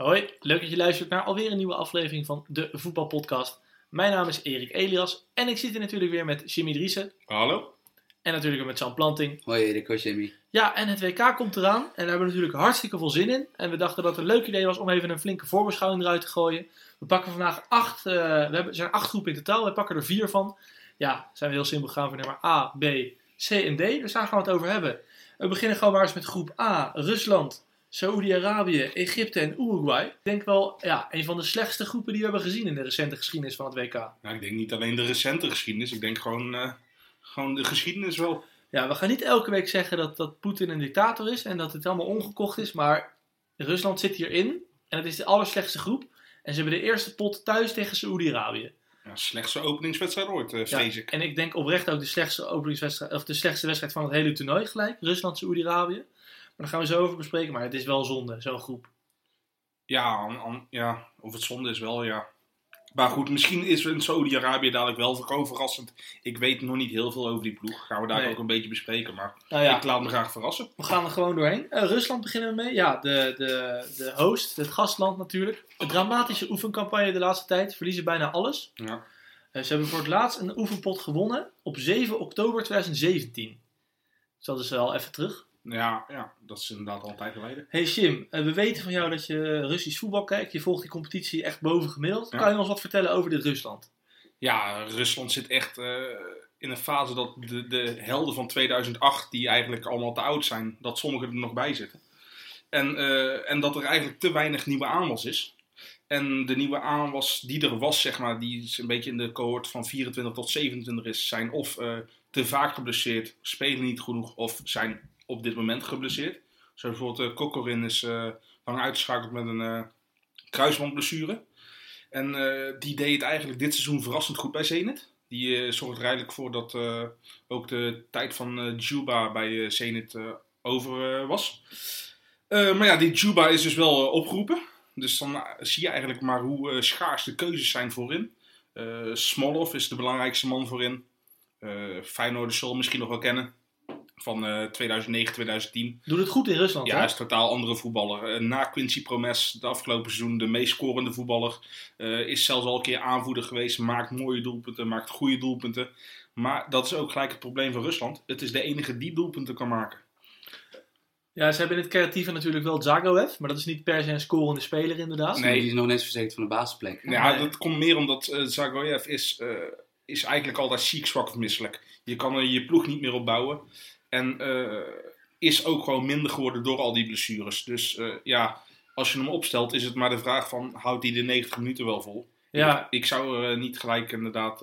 Hoi, leuk dat je luistert naar alweer een nieuwe aflevering van de Voetbalpodcast. Mijn naam is Erik Elias en ik zit hier natuurlijk weer met Jimmy Driessen Hallo? en natuurlijk weer met Sam Planting. Hoi Erik, hoi Jimmy. Ja, en het WK komt eraan en daar hebben we natuurlijk hartstikke veel zin in. En we dachten dat het een leuk idee was om even een flinke voorbeschouwing eruit te gooien. We pakken vandaag acht, eh, we hebben, er zijn acht groepen in totaal, we pakken er vier van. Ja, zijn we heel simpel gaan voor nummer A, B, C en D. Dus daar gaan we het over hebben. We beginnen gewoon maar eens met groep A, Rusland, Saoedi-Arabië, Egypte en Uruguay. Ik denk wel ja, een van de slechtste groepen die we hebben gezien in de recente geschiedenis van het WK. Nou, ik denk niet alleen de recente geschiedenis. Ik denk gewoon, eh, gewoon de geschiedenis wel. Ja, we gaan niet elke week zeggen dat, dat Poetin een dictator is en dat het allemaal ongekocht is, maar Rusland zit hierin en het is de allerslechtste groep. En ze hebben de eerste pot thuis tegen Saoedi-Arabië. Ja, slechtste openingswedstrijd ooit, eh, vrees Ja, ik. En ik denk oprecht ook de slechtste, openingswedstrijd, of de slechtste wedstrijd van het hele toernooi gelijk. Rusland-Saoedi-Arabië. Daar gaan we zo over bespreken. Maar het is wel zonde, zo'n groep. Ja, an- an- ja, of het zonde is wel, ja. Maar goed, misschien is een Saudi-Arabië dadelijk wel gewoon verrassend. Ik weet nog niet heel veel over die ploeg. Gaan we daar Nee. ook een beetje bespreken. Maar Nou ja, ik laat me graag verrassen. we gaan er gewoon doorheen. Eh, Rusland beginnen we mee. Ja, de, de, de host, het gastland natuurlijk. Een dramatische oefencampagne de laatste tijd. Verliezen bijna alles. Ja. Eh, ze hebben voor het laatst een oefenpot gewonnen op 7 oktober 2017. Dus dat is wel even terug. Ja, ja, dat is inderdaad al een tijd geleden. Hey Jim, eh, we weten van jou dat je Russisch voetbal kijkt. Je volgt die competitie echt boven gemiddeld. Ja. Kan je ons wat vertellen over dit Rusland? Ja, Rusland zit echt eh, in een fase dat de, de helden van 2008, die eigenlijk allemaal te oud zijn, dat sommigen er nog bij zitten. En, eh, en dat er eigenlijk te weinig nieuwe aanwas is. En de nieuwe aanwas die er was, zeg maar, die is een beetje in de cohort van 24 tot 27 is, zijn of te vaak geblesseerd, spelen niet genoeg of zijn op dit moment geblesseerd. Zo bijvoorbeeld uh, Kokorin is eh, lang uitgeschakeld met een eh, kruisbandblessure. En eh, die deed het eigenlijk dit seizoen verrassend goed bij Zenit. Die eh, zorgt er eigenlijk voor dat eh, ook de tijd van eh Juba bij eh, Zenit eh, over eh, was. Eh, maar ja, die Juba is dus wel eh, opgeroepen. Dus dan eh, zie je eigenlijk maar hoe eh, schaars de keuzes zijn voorin. Eh Smolov is de belangrijkste man voorin. Eh Feyenoord zal misschien nog wel kennen. Van eh 2009, 2010. Doet het goed in Rusland, Ja, hè? hij is een totaal andere voetballer. Eh, na Quincy Promes, de afgelopen seizoen, de meest scorende voetballer. Eh, is zelfs al een keer aanvoerder geweest. Maakt mooie doelpunten, maakt goede doelpunten. Maar dat is ook gelijk het probleem van Rusland. Het is de enige die doelpunten kan maken. Ja, ze hebben in het creatieve natuurlijk wel Zagoev. Maar dat is niet per se een scorende speler, inderdaad. Nee. Die is nog net verzekerd van de basisplek. Ja, Nee. dat komt meer omdat eh Zagoyev is, eh, is eigenlijk altijd ziek, zwak of misselijk. Je kan er je ploeg niet meer opbouwen. En eh, is ook gewoon minder geworden door al die blessures. Dus eh, ja, als je hem opstelt, is het maar de vraag van, houdt hij de 90 minuten wel vol? Ja, Ik, ik zou er eh, niet gelijk inderdaad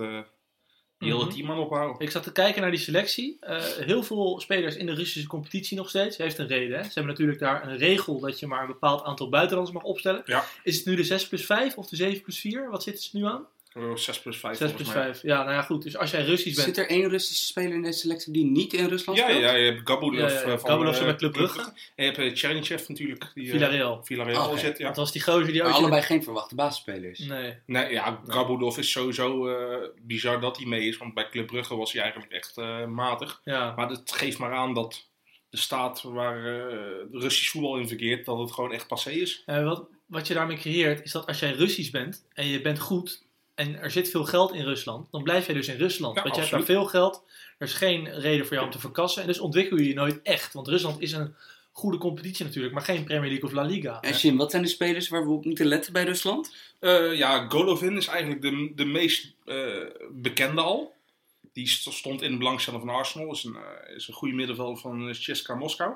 die hele Mhm. team aan ophouden. ik zat te kijken naar die selectie. Heel veel spelers in de Russische competitie nog steeds. Heeft een reden, hè? Ze hebben natuurlijk daar een regel dat je maar een bepaald aantal buitenlanders mag opstellen. Ja. Is het nu de 6 plus 5 of de 7 plus 4? Wat zitten ze nu aan? Oh, 6 plus 5 6 plus 5. Ja, nou ja, goed. Dus als jij Russisch bent... Zit er één Russische speler in deze selectie die niet in Rusland Ja, speelt? ja, je hebt Gabulov Ja, ja, ja. eh, van Gabulov eh, met Club Brugge. En je hebt uh, Chernichev natuurlijk. Die, eh, Villarreal. Villarreal zit, ja. Dat was die gozer die ook... allebei geen verwachte basisspelers. Nee. Nee, ja, Gabulov is sowieso eh, bizar dat hij mee is. Want bij Club Brugge was hij eigenlijk echt eh, matig. Ja. Maar dat geeft maar aan dat de staat waar eh, Russisch voetbal in verkeert, dat het gewoon echt passé is. Eh, wat, wat je daarmee creëert, is dat als jij Russisch bent en je bent goed en er zit veel geld in Rusland, dan blijf jij dus in Rusland. Ja, Want je hebt daar veel geld, er is geen reden voor jou om te verkassen en dus ontwikkel je je nooit echt. Want Rusland is een goede competitie natuurlijk, maar geen Premier League of La Liga. En Jim, wat zijn de spelers waar we op moeten letten bij Rusland? Eh, ja, Golovin is eigenlijk de, de meest eh, bekende al. Die st- stond in de belangstelling van Arsenal. Is een, eh, is een goede middenvelder van CSKA Moskou.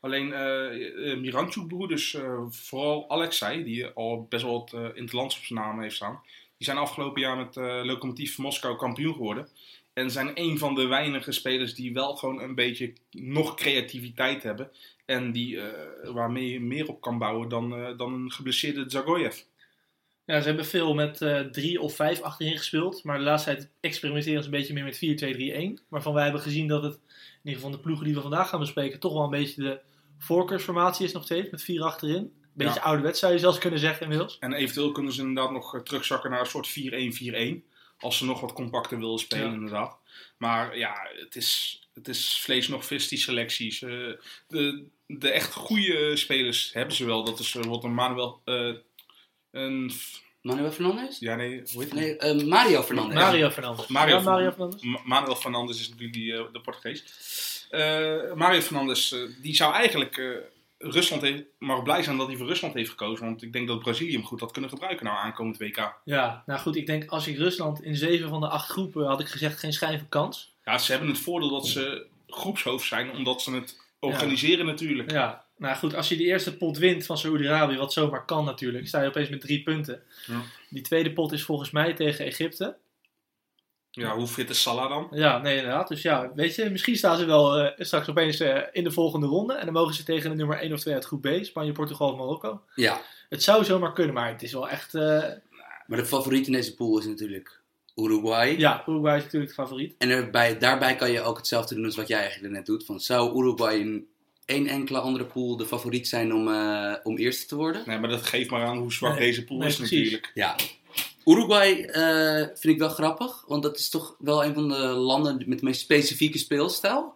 Alleen uh, Miranchuk broer, dus uh, vooral Alexei, die al best wel het uh, interlands op zijn naam heeft staan. Die zijn afgelopen jaar met uh, Lokomotief Moskou kampioen geworden. En zijn een van de weinige spelers die wel gewoon een beetje nog creativiteit hebben. En die, uh, waarmee je meer op kan bouwen dan, uh, dan een geblesseerde Zagoyev. Ja, ze hebben veel met drie of vijf achterin gespeeld. Maar de laatste tijd experimenteren ze een beetje meer met 4-2-3-1. Waarvan wij hebben gezien dat het, in ieder geval de ploegen die we vandaag gaan bespreken, toch wel een beetje de voorkeursformatie is nog steeds. Met vier achterin. Een beetje ja. ouderwets zou je zelfs kunnen zeggen inmiddels. En eventueel kunnen ze inderdaad nog terugzakken naar een soort 4-1-4-1. Als ze nog wat compacter willen spelen, Ja. inderdaad. Maar ja, het is, het is vlees nog vis, die selecties. Eh, de, de echt goede spelers hebben ze wel. Dat is bijvoorbeeld een Manuel... eh, een, Manuel Fernandes? ja, nee, hoe heet Nee, eh, Mario Fernandes. Mario Fernandes. Mario ja, Mario Fernandes. Fernandes. Ma- Manuel Fernandes is natuurlijk die, eh, de Portugees. Eh, Mario Fernandes, eh, die zou eigenlijk eh, Rusland heeft, mag blij zijn dat hij voor Rusland heeft gekozen. Want ik denk dat Brazilië hem goed had kunnen gebruiken nou aankomend WK. Ja, nou goed, ik denk als ik Rusland in zeven van de acht groepen had ik gezegd geen schijn van kans. Ja, ze hebben het voordeel dat ze groepshoofd zijn, omdat ze het organiseren natuurlijk. Ja, nou goed, als je die eerste pot wint van Saoedi-Arabië, wat zomaar kan natuurlijk, sta je opeens met drie punten. Ja. Die tweede pot is volgens mij tegen Egypte. Ja, hoe fit is Salah dan? Ja, nee, inderdaad. Dus ja, weet je, misschien staan ze wel eh, straks opeens eh, in de volgende ronde. En dan mogen ze tegen de nummer 1 of 2 uit groep B, Spanje, Portugal of Marokko. Ja, Het zou zomaar kunnen, maar het is wel echt... eh, maar de favoriet in deze pool is natuurlijk Uruguay. ja, Uruguay is natuurlijk de favoriet. En erbij, daarbij kan je ook hetzelfde doen als wat jij eigenlijk net doet. Van, zou Uruguay in één enkele andere pool de favoriet zijn om, eh, om eerste te worden? Nee, maar dat geeft maar aan hoe zwak Nee, deze pool nee, is precies. natuurlijk. Ja. Uruguay eh, vind ik wel grappig, want dat is toch wel een van de landen met de meest specifieke speelstijl.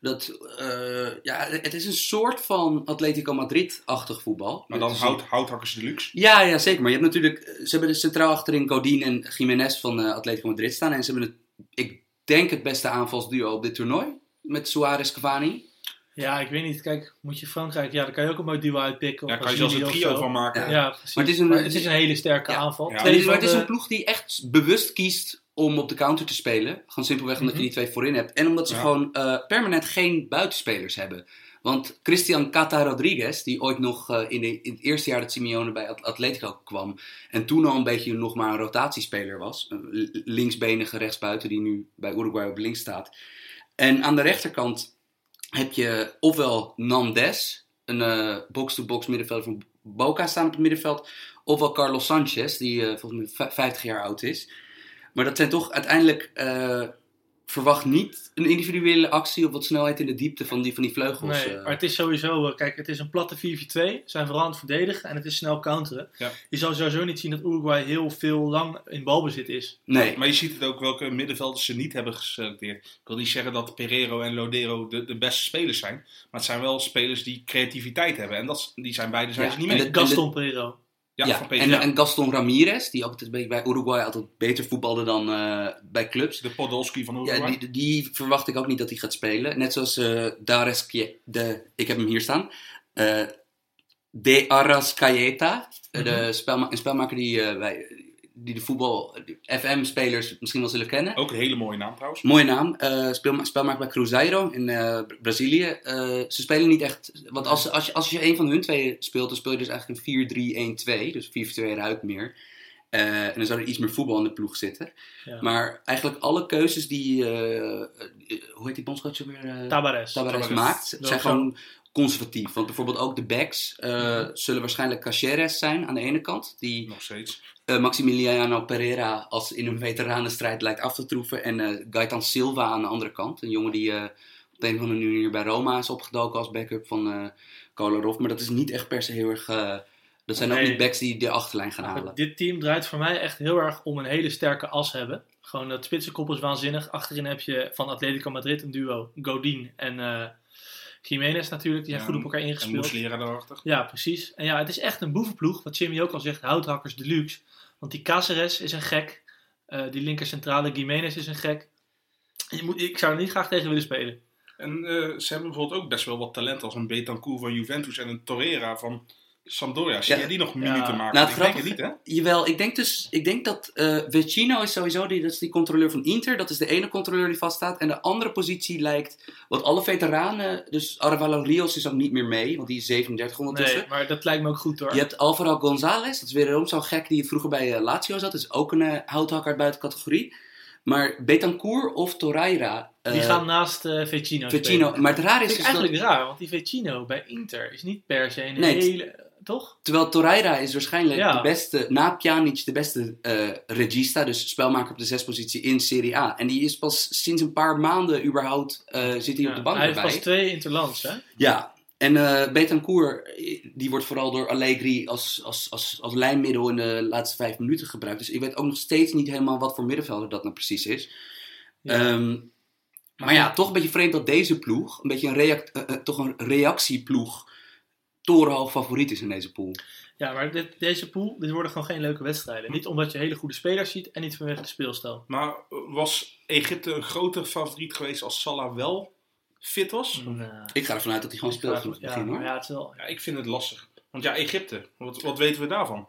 Dat, eh, ja, het is een soort van Atletico Madrid-achtig voetbal. Maar dan hout, houthakkers deluxe. Ja, ja, zeker. Maar je hebt natuurlijk... Ze hebben de centraal achterin Godin en Jiménez van eh, Atletico Madrid staan. En ze hebben, het, ik denk, het beste aanvalsduo op dit toernooi. Met Suarez Cavani. Ja, ik weet niet. Kijk, moet je Frankrijk... Ja, daar kan je ook een mooi duo uitpikken. Ja, of kan je zelfs een trio van maken. Ja. Ja, precies. Maar het is een- het is een hele sterke Ja. aanval. Ja. Maar het is, maar van het is de- een ploeg die echt bewust kiest om op de counter te spelen. Gewoon simpelweg omdat Mhm. je die twee voorin hebt. En omdat ze Ja. gewoon eh, permanent geen buitenspelers hebben. Want Christian Cata Rodriguez, die ooit nog eh, in, de, in het eerste jaar dat Simeone bij At- Atletico kwam. En toen al een beetje nog maar een rotatiespeler was. Een linksbenige rechtsbuiten die nu bij Uruguay op links staat. En aan de rechterkant heb je ofwel Nandes, een eh, box-to-box middenvelder van Boca staan op het middenveld. Ofwel Carlos Sanchez, die eh, volgens mij vij- 50 jaar oud is. Maar dat zijn toch uiteindelijk... verwacht niet een individuele actie of wat snelheid in de diepte van die, van die vleugels. Nee, eh. maar het is sowieso... eh, Kijk, het is een platte 4-4-2. Ze zijn vooral aan het verdedigen en het is snel counteren. Ja. Je zou sowieso niet zien dat Uruguay heel veel lang in balbezit is. nee. Maar je ziet het ook welke middenvelders ze niet hebben geselecteerd. Ik wil niet zeggen dat Pereiro en Lodero de, de beste spelers zijn. Maar het zijn wel spelers die creativiteit hebben. En dat, die zijn beide zijn Ja, ze niet en mee. de- Gaston Pereiro. Ja, Ja, van en, PSV. en Gaston Ramirez, die altijd bij, Uruguay altijd beter voetbalde dan eh, bij clubs. de Podolski van Uruguay. Ja, die, die verwacht ik ook niet dat hij gaat spelen. Net zoals eh Dares de, ik heb hem hier staan. Eh, de Arrascaeta, de Mhm. spelma een spelmaker die, wij, die de voetbal, FM-spelers misschien wel zullen kennen. Ook een hele mooie naam trouwens. Mooie naam. eh speel, spelmaker bij Cruzeiro in eh, Brazilië. Eh, ze spelen niet echt. Want als, als, je, als je een van hun twee speelt, dan speel je dus eigenlijk een 4-3-1-2. Dus 4-2 ruikt meer. Eh, en dan zou er iets meer voetbal in de ploeg zitten. Ja. Maar eigenlijk alle keuzes die. hoe heet die bondscoach weer? eh Tabares. Tavares Tavares. maakt, zijn gewoon conservatief. Want bijvoorbeeld ook de backs eh, zullen waarschijnlijk Caceres zijn aan de ene kant. Die Nog steeds. eh, Maximiliano Pereira als in een veteranenstrijd lijkt af te troeven. En eh Gaetan Silva aan de andere kant. Een jongen die op de een of andere manier bij Roma is opgedoken als backup van eh Kolarov. Maar dat is niet echt per se heel erg... dat zijn ook niet backs die de achterlijn gaan halen. Dit team draait voor mij echt heel erg om een hele sterke as hebben. Gewoon dat spitsenkoppel is waanzinnig. Achterin heb je van Atletico Madrid een duo. Godin en Jiménez natuurlijk. Die zijn Ja, goed op elkaar En ingespeeld. Moeslera daarachter. Ja, precies. En ja, het is echt een boevenploeg. Wat Jimmy ook al zegt, houthakkers deluxe. Want die Cáceres is een gek. Eh, die linker centrale Jiménez is een gek. Je moet, ik zou er niet graag tegen willen spelen. En eh, ze hebben bijvoorbeeld ook best wel wat talent als een Betancourt van Juventus en een Torreira van Sampdoria. Zie Ja. je die nog minuten Ja. maken? Nou, ik het denk het niet, hè? Jawel, ik denk dus, ik denk dat eh Vecino is sowieso die, dat is die controleur van Inter. Dat is de ene controleur die vaststaat. En de andere positie lijkt, want alle veteranen, dus Arevalo Rios is ook niet meer mee, want die is 37 ondertussen. Nee, maar dat lijkt me ook goed hoor. Je hebt Alvaro González, dat is weer zo'n gek die vroeger bij eh, Lazio zat. Dat is ook een eh, houthakker uit buiten categorie. Maar Betancourt of Torreira. Die gaan naast eh Vecino Vecino. spelen. Maar het raar Dat is, is dus dat- eigenlijk raar, want die Vecino bij Inter is niet per se een Nee, het- hele... Toch? Terwijl Torreira is waarschijnlijk Ja. de beste, na Pjanic, de beste eh, regista, dus spelmaker op de zespositie in Serie A. En die is pas sinds een paar maanden überhaupt, eh, zit hij Ja, op de bank hij heeft pas twee interlands, hè? Ja, En eh Betancourt, die wordt vooral door Allegri als, als, als, als lijnmiddel in de laatste vijf minuten gebruikt. Dus ik weet ook nog steeds niet helemaal wat voor middenvelder dat nou precies is. Ja. Ehm, maar ja, toch een beetje vreemd dat deze ploeg, een beetje een, toch een reactieploeg, torenhoog favoriet is in deze pool. Ja, maar dit, deze pool, dit worden gewoon geen leuke wedstrijden. Niet omdat je hele goede spelers ziet en niet vanwege de speelstijl. Maar eh, was Egypte een groter favoriet geweest als Salah wel fit was? Nou, Ik ga ervan uit dat hij gewoon speelt vraag van me- het ja, begin hoor. maar ja, het is wel, Ja, ik vind het lastig. Want ja, Egypte, wat, wat weten we daarvan?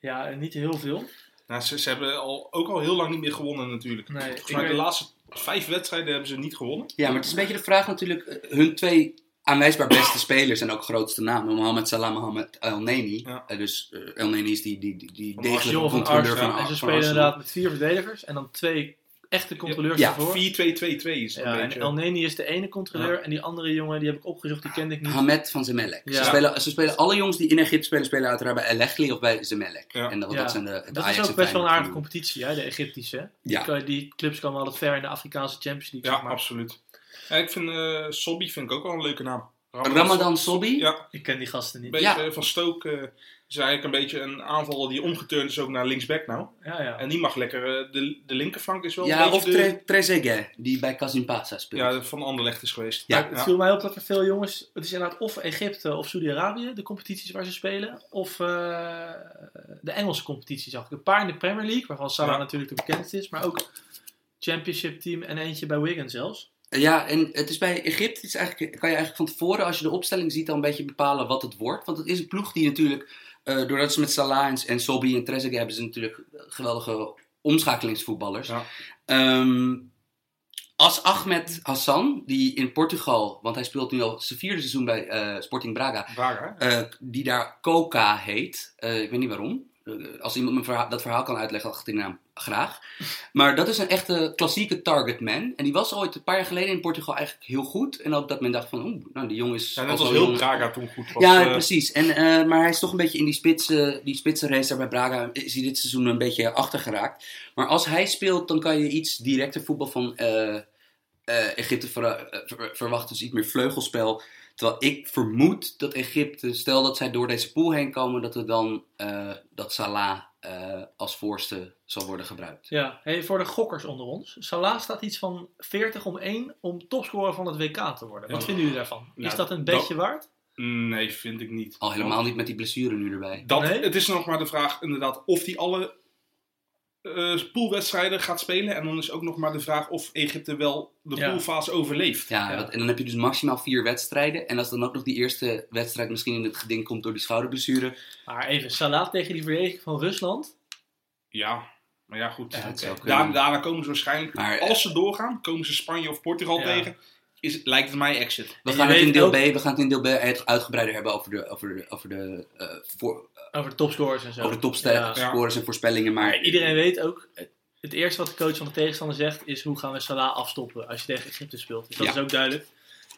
ja, niet heel veel. Nou, ze, ze hebben al, ook al heel lang niet meer gewonnen natuurlijk. Nee, ik de weet- laatste vijf wedstrijden hebben ze niet gewonnen. Ja, maar het is een beetje de vraag natuurlijk. eh, Hun twee aanwijsbaar beste spelers en ook grootste namen. Mohamed Salah, Mohamed El Neni. Ja. Eh, dus eh, El Neni is die, die, die, die Van degelijke van controleur Arsenal. van, en ze van spelen Arsenal. inderdaad met vier verdedigers en dan twee echte controleurs Ja, ervoor. 4-2-2-2 is Ja, een en beetje. El Neni is de ene controleur en die andere jongen, die heb ik opgezocht, die kende ik niet. Hamed van Zemelek. Ja. Ze, spelen, ze spelen alle jongens die in Egypte spelen, spelen uiteraard bij El Echli of bij Zemelek. Ja. En dat, zijn de, de Dat is ook best wel een aardige van competitie, hè, de Egyptische. Die, kan- die clubs komen altijd ver in de Afrikaanse Champions League, Ja, zeg maar. absoluut. En ik vind eh Sobby vind ik ook wel een leuke naam. nu. Ramadan Sobby. Ja, Ik ken die gasten niet. beetje Ja. eh, van Stoke. eh, is eigenlijk een beetje een aanvaller die omgeturnd is ook naar linksback nou. Ja, ja. En die mag lekker, eh, de, de linkerflank is wel Ja, een of de, Tre- Trezeguet, die bij Kasimpasa speelt. ja, van Anderlecht is geweest. Ja. Maar het viel mij op dat er veel jongens, het is inderdaad of Egypte of Saudi-Arabië, de competities waar ze spelen, of eh, de Engelse competitie zag ik. Een paar in de Premier League, waarvan Salah Ja. natuurlijk de bekendste is, maar ook Championship team en eentje bij Wigan zelfs. Ja, en het is bij Egypte, is eigenlijk, kan je eigenlijk van tevoren, als je de opstelling ziet, al een beetje bepalen wat het wordt. Want het is een ploeg die natuurlijk, eh, doordat ze met Salah en, en Sobby en Trezeguet hebben ze natuurlijk geweldige omschakelingsvoetballers. Ja. Ehm, als Ahmed Hassan, die in Portugal, want hij speelt nu al zijn vierde seizoen bij eh, Sporting Braga, Braga, eh, die daar Coca heet. Ik weet niet waarom. Eh, als iemand me verha- dat verhaal kan uitleggen, had ik graag. Maar dat is een echte klassieke target man. En die was ooit een paar jaar geleden in Portugal eigenlijk heel goed. En op dat men dacht van, oeh, nou die jongen is... Ja, net al als zo heel jong. Braga toen goed was. Ja, eh, precies. En, eh, maar hij is toch een beetje in die spitsen, die spitsenrace daar bij Braga, is hij dit seizoen een beetje achtergeraakt. Maar als hij speelt, dan kan je iets directer voetbal van Egypte ver- ver- verwachten. Dus iets meer vleugelspel. Terwijl ik vermoed dat Egypte, stel dat zij door deze pool heen komen, dat er dan eh, dat Salah eh, als voorste zal worden gebruikt. Ja, hey, voor de gokkers onder ons. Salah staat iets van 40 om 1 om topscorer van het WK te worden. Wat Ja. vinden jullie daarvan? Nou, is dat een dat- beetje waard? Nee, vind ik niet. Al helemaal niet met die blessure nu erbij. Dat, Nee? Het is nog maar de vraag inderdaad of hij alle eh, poolwedstrijden gaat spelen. En dan is ook nog maar de vraag of Egypte wel de Ja. poolfase overleeft. Ja, Ja. dat- en dan heb je dus maximaal vier wedstrijden. En als dan ook nog die eerste wedstrijd misschien in het geding komt door die schouderblessure. Maar even, Salah tegen die verdediging van Rusland. Ja, maar ja goed. Ja. Daar, daarna komen ze waarschijnlijk, Maar- als ze doorgaan, komen ze Spanje of Portugal Ja. tegen. Is, lijkt het mij exit. We gaan, het in deel ook- B, we gaan het in deel B uit- uitgebreider hebben over de, over de, over de, eh, voor, Over de topscorers en zo. over de topscores Ja. en voorspellingen. Maar iedereen weet ook, het- eerste wat de coach van de tegenstander zegt is hoe gaan we Salah afstoppen als je tegen Egypte speelt. Dus dat Ja. is ook duidelijk.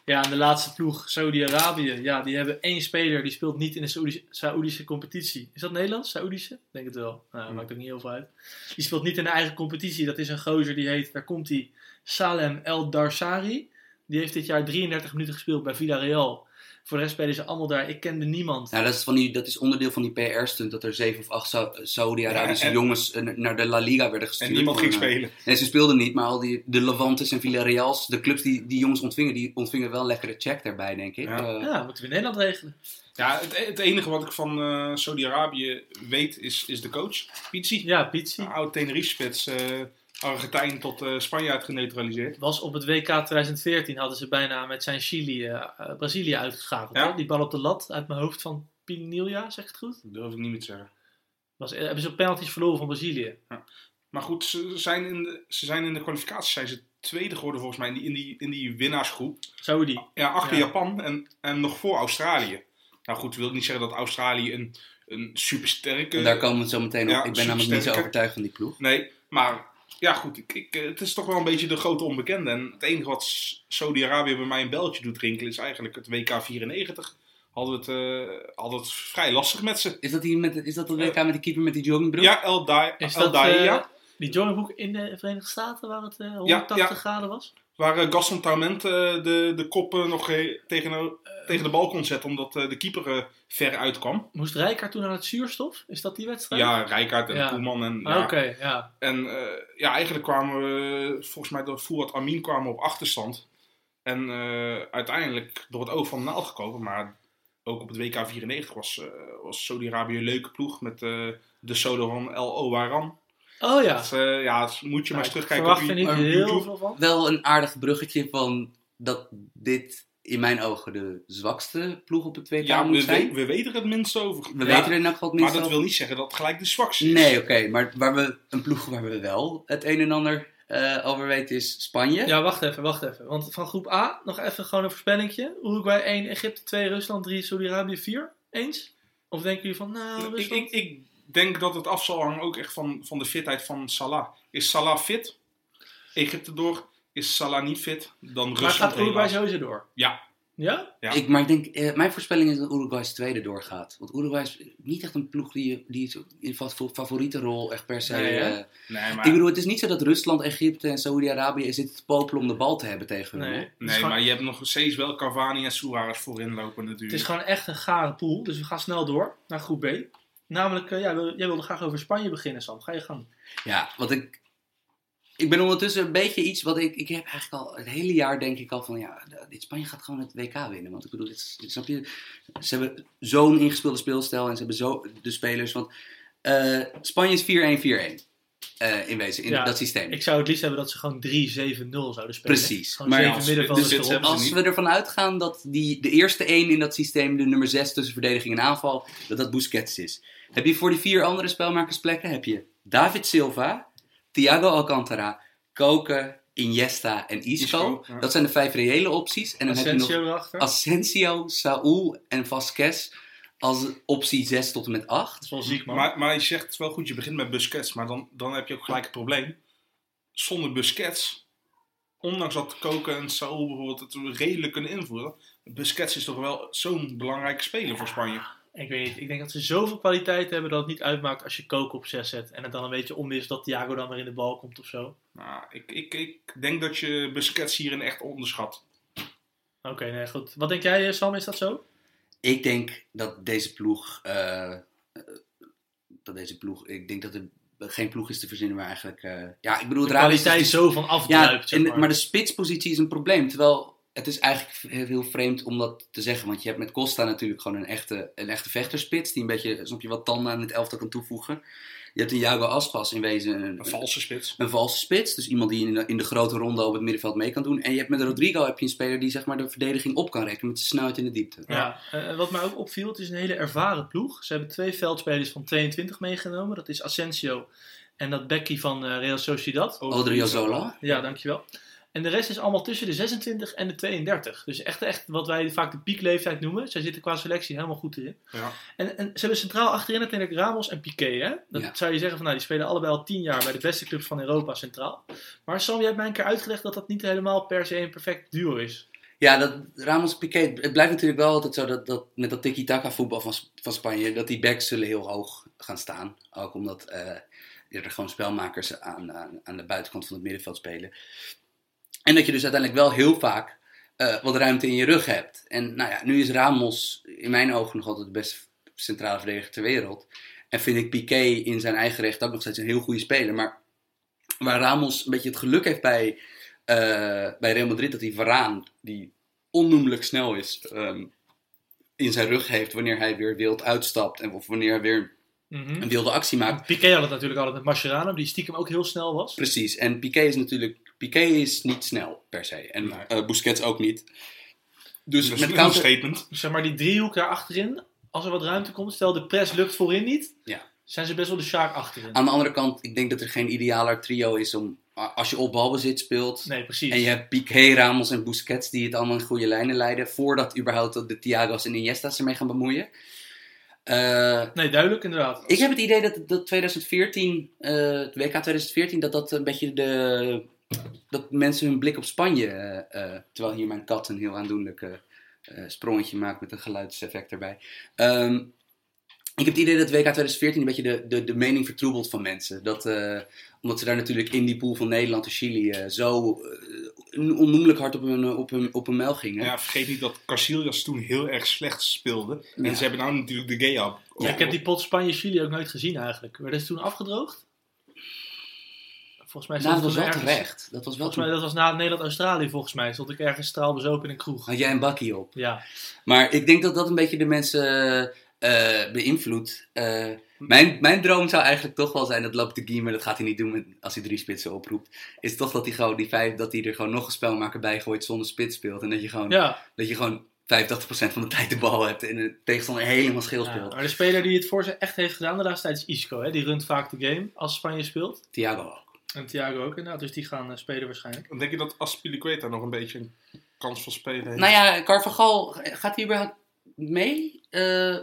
Ja, en de laatste ploeg, Saudi-Arabië, ja, die hebben één speler die speelt niet in de Saoedische, Saoedische competitie. Is dat Nederlands? Saoedische? Ik denk het wel. Nou, Hmm. maakt ook niet heel veel uit. Die speelt niet in de eigen competitie. Dat is een gozer die heet, daar komt hij, Salem El Darsari. Die heeft dit jaar 33 minuten gespeeld bij Villarreal. Voor de rest spelen ze allemaal daar. Ik kende niemand. nou, dat, is van die, dat is onderdeel van die PR-stunt dat er zeven of acht Sa- Saudi-Arabische Ja, en- jongens eh, naar de La Liga werden gestuurd. En niemand ging spelen. Nee, ze speelden niet, maar al die, de Levantes en Villarreals, de clubs die die jongens ontvingen, die ontvingen wel een lekkere check daarbij, denk ik. Ja. Eh, Ja, moeten we in Nederland regelen. Ja, het, het enige wat ik van eh Saudi-Arabië weet is, is de coach. Pizzi. Ja, Pizzi. Een oud Tenerife-spits. eh, Argentijn tot eh, Spanje geneutraliseerd. was op het WK 2014 hadden ze bijna met zijn Chili eh, eh, Brazilië uitgeschakeld. Ja. Die bal op de lat uit mijn hoofd van Pinilha, zeg ik het goed? Dat durf ik niet meer te zeggen. Was, hebben ze op penalties verloren van Brazilië. Maar goed, ze zijn in de, ze zijn in de kwalificatie zijn ze tweede geworden volgens mij in die, in die, in die winnaarsgroep. Saudi. Ja, achter Ja. Japan en, en nog voor Australië. Nou goed, wil ik niet zeggen dat Australië een, een supersterke... en daar komen we zo meteen op. Ja, ik ben namelijk niet zo overtuigd van die ploeg. Nee, maar ja goed, ik, ik, eh, het is toch wel een beetje de grote onbekende. En het enige wat Saudi-Arabië bij mij een belletje doet rinkelen is eigenlijk het WK 94. Hadden we het, eh, hadden het vrij lastig met ze. Is dat, die met, is dat dat WK met die keeper met die joggingbroek? Ja, El, Dai- Is El dat Daia. eh, die joggingbroek in de Verenigde Staten waar het eh, 180 ja. graden was? Waar eh, Gaston Taument eh, de, de kop eh, nog tegen, tegen de bal kon zetten, omdat de keeper ver uitkwam. Moest Rijkaard toen aan het zuurstof? Is dat die wedstrijd? Ja, Rijkaard en Ja. Koeman. En, Ah, ja. Oké, ja. En ja, eigenlijk kwamen we, volgens mij door Fouad Amin kwamen op achterstand. En uiteindelijk door het oog van de naald gekomen. Maar ook op het WK 94 was, was Saudi-Arabië een leuke ploeg met de Sodoran El Owaran. Oh ja. Dat, eh, ja, dat moet je maar eens Nou, ik terugkijken verwacht op, er niet op heel YouTube. veel van. Wel een aardig bruggetje van dat dit in mijn ogen de zwakste ploeg op het WK Ja, moet we, zijn. we, we weten het minst over. We Ja, weten er nog wat Maar minst dat over. wil niet zeggen dat het gelijk de zwakste is. Nee, oké. maar waar we, een ploeg waar we wel het een en ander eh, over weten is Spanje. Ja, wacht even, wacht even. Want van groep A nog even gewoon een voorspellingje. Uruguay 1, Egypte 2, Rusland 3, Saudi-Arabië 4. Eens? Of denken jullie van, nou, Ik, Rusland... ik, ik denk dat het af zal hangen ook echt van, van de fitheid van Salah. Is Salah fit? Egypte door. Is Salah niet fit? Dan maar Rusland gaat Uruguay sowieso door? Ja. Ja? Ja. Ik, maar ik denk, eh, mijn voorspelling is dat Uruguay's tweede doorgaat. Want Uruguay is niet echt een ploeg die, die zo in favoriete rol echt per se... Nee, hè? eh, Nee, maar, Ik bedoel, het is niet zo dat Rusland, Egypte en Saoedi-Arabië zitten te popelen om de bal te hebben tegen hun. Nee. Het nee, gewoon- maar je hebt nog steeds wel Cavani en Suarez voorin lopen Het natuurlijk. is gewoon echt een gare pool. Dus we gaan snel door naar groep B. Namelijk, eh, ja, wil- jij wilde graag over Spanje beginnen, Sam. Ga je gang. Ja, wat ik. Ik ben ondertussen een beetje iets wat ik. Ik heb eigenlijk al het hele jaar denk ik al van ja, dit Spanje gaat gewoon het WK winnen. Want ik bedoel, dit, snap je? Ze hebben zo'n ingespeelde speelstijl en ze hebben zo de spelers. Want eh, Spanje is 4-1-4-1 eh, in wezen, in Ja, dat systeem. Ik zou het liefst hebben dat ze gewoon 3-7-0 zouden spelen. Precies. Gewoon Maar zeven als- hebben ze Als we ervan uitgaan dat die, de eerste één in dat systeem, de nummer 6 tussen verdediging en aanval, dat dat Busquets is. Heb je voor die vier andere spelmakersplekken, heb je David Silva, Thiago Alcantara, Koke, Iniesta en Isco. Isco, ja. Dat zijn de vijf reële opties. En dan heb je nog Asensio erachter. Asensio, Saúl en Vasquez als optie 6 tot en met 8. Dat is wel ziek, man. Maar, maar je zegt wel goed, je begint met Busquets, maar dan, dan heb je ook gelijk het probleem. Zonder Busquets, ondanks dat Koken en Saul bijvoorbeeld het redelijk kunnen invoeren, Busquets is toch wel zo'n belangrijke speler voor Spanje. Ik weet niet. Ik denk dat ze zoveel kwaliteit hebben dat het niet uitmaakt als je Koken op 6 zet. En het dan een beetje om is dat Thiago dan weer in de bal komt of zo. Nou, ik, ik, ik denk dat je Busquets hierin echt onderschat. Oké, nee, goed. Wat denk jij, eh, Sam? Is dat zo? Ik denk dat deze ploeg. eh, dat deze ploeg. Ik denk dat er geen ploeg is te verzinnen waar eigenlijk. eh, ja, ik bedoel, De raar is- kwaliteit zo van Ja, afdruipt, zeg en, maar. maar de spitspositie is een probleem. Terwijl het is eigenlijk heel, heel vreemd om dat te zeggen. Want je hebt met Costa natuurlijk gewoon een echte, een echte vechterspits. Die een beetje, snap je, wat tanden aan het elftal kan toevoegen. Je hebt een Jago Aspas in wezen een, Een valse spits. een valse spits. Dus iemand die in de, in de grote ronde op het middenveld mee kan doen. En je hebt met Rodrigo heb je een speler die zeg maar de verdediging op kan rekken. Met zijn snelheid in de diepte. Ja, eh, wat mij ook opviel, het is een hele ervaren ploeg. Ze hebben twee veldspelers van 22 meegenomen. Dat is Asensio en dat Becky van eh, Real Sociedad. Odriozola. Ja, dankjewel. En de rest is allemaal tussen de 26 en de 32. Dus echt, echt wat wij vaak de piekleeftijd noemen. Zij zitten qua selectie helemaal goed in. Ja. En, en ze hebben centraal achterin natuurlijk Ramos en Piqué. Hè? Dat Ja. zou je zeggen van nou, die spelen allebei al 10 jaar bij de beste clubs van Europa centraal. Maar Sam, jij hebt mij een keer uitgelegd dat dat niet helemaal per se een perfect duo is. Ja, dat Ramos Piqué, het blijft natuurlijk wel altijd zo dat, dat met dat tiki-taka voetbal van, van Spanje, dat die backs zullen heel hoog gaan staan. Ook omdat eh, er gewoon spelmakers aan, aan, aan de buitenkant van het middenveld spelen. En dat je dus uiteindelijk wel heel vaak eh, wat ruimte in je rug hebt. En nou ja, nu is Ramos in mijn ogen nog altijd de beste centrale verdediger ter wereld. En vind ik Piqué in zijn eigen recht ook nog steeds een heel goede speler. Maar waar Ramos een beetje het geluk heeft bij, eh, bij Real Madrid, dat hij Varaan, die onnoemelijk snel is, ehm, in zijn rug heeft wanneer hij weer wild uitstapt. En of wanneer hij weer Mhm. een wilde actie maakt. Piqué had het natuurlijk altijd met Mascherano, die stiekem ook heel snel was. Precies. En Piqué is natuurlijk Piqué is niet snel per se. En Nee. eh, Busquets ook niet. Dus Dus met een counter... statement. Zeg maar die driehoek daar achterin, als er wat ruimte komt, stel de press lukt voorin niet, Ja. zijn ze best wel de Sjaak achterin. Aan de andere kant, ik denk dat er geen idealer trio is om... Als je op balbezit speelt... Nee, precies. En je hebt Piqué, Ramos en Busquets die het allemaal in goede lijnen leiden. Voordat überhaupt de Thiago's en Iniesta's ermee gaan bemoeien. Eh, Nee, duidelijk inderdaad. ik heb het idee dat, dat 2014, eh, het WK 2014, dat dat een beetje de... Dat mensen hun blik op Spanje... eh, terwijl hier mijn kat een heel aandoenlijk sprongetje maakt met een geluidseffect erbij. Ehm, ik heb het idee dat WK 2014 een beetje de, de, de mening vertroebelt van mensen. Dat, omdat ze daar natuurlijk in die pool van Nederland en Chili zo onnoemelijk hard op hun, op hun, op hun mijl gingen. Ja, vergeet niet dat Casillas toen heel erg slecht speelde. En Ja. ze hebben nou natuurlijk de Gea. Ja, ik heb die pot Spanje-Chili ook nooit gezien eigenlijk. Werden ze toen afgedroogd? Volgens mij Nou, dat was wel toen ergens- terecht. Dat was wel Volgens mij, dat was na Nederland-Australië volgens mij. Stond ik ergens straalbezopen in een kroeg. Had jij een bakkie op. Ja, Maar ik denk dat dat een beetje de mensen eh beïnvloedt. Eh, mijn, mijn droom zou eigenlijk toch wel zijn, dat loopt de game, maar dat gaat hij niet doen met, als hij drie spitsen oproept. Is toch dat hij, gewoon die vijf, dat hij er gewoon nog een spelmaker bij gooit zonder spits speelt. En dat je gewoon, ja. dat je gewoon 85% van de tijd de bal hebt en de tegenstander helemaal scheel Ja, speelt. maar de speler die het voor ze echt heeft gedaan de laatste tijd is Isco. Hè? Die runt vaak de game als Spanje speelt. Thiago ook. En Thiago ook inderdaad. Dus die gaan eh, spelen waarschijnlijk. Dan denk je dat Aspilicueta nog een beetje een kans van spelen heeft? Nou ja, Carvajal, gaat hij überhaupt mee? Eh,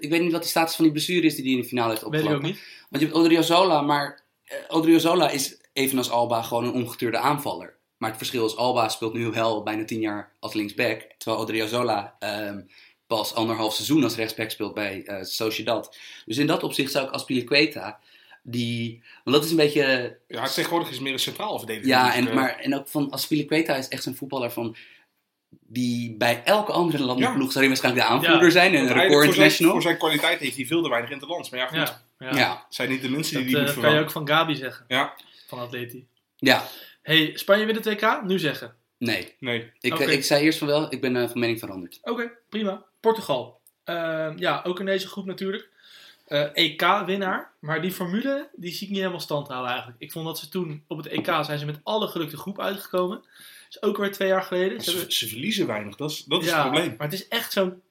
ik weet niet wat de status van die blessure is die hij in de finale heeft Weet ik opgelopen. ook niet. Want je hebt Odriozola, maar eh, Odriozola is evenals Alba gewoon een ongetuurde aanvaller. Maar het verschil is, Alba speelt nu wel bijna tien jaar als linksback. Terwijl Odriozola ehm pas anderhalf seizoen als rechtsback speelt bij eh Sociedad. Dus in dat opzicht zou ik Aspilicueta, die... Want dat is een beetje... Ja, tegenwoordig is meer een centraal verdediger. Ja, en, maar, en ook van Aspilicueta is echt zo'n voetballer van... Die bij elke andere landelijke Ja. ploeg zou hij waarschijnlijk de aanvoerder Ja. zijn. En een record voor, zijn, international. voor zijn kwaliteit heeft hij veel te weinig in het land. Maar ja, goed. Ja, ja. Ja. Het zijn niet de mensen die die eh, moet dat kan je ook van Gabi zeggen. Ja, Van Atleti. ja, hey, Spanje wint het WK? Nu zeggen. nee. nee. Ik, eh, ik zei eerst van wel, ik ben eh, van mening veranderd. Oké, prima. Portugal. Ehm, ja, ook in deze groep natuurlijk. EK-winnaar. Maar die formule, die zie ik niet helemaal stand houden eigenlijk. Ik vond dat ze toen op het EK zijn ze met alle geluk de groep uitgekomen. Dat is ook weer twee jaar geleden. Ze Ze, hebben- ze verliezen weinig, dat is, dat is ja, het probleem. maar het is echt zo'n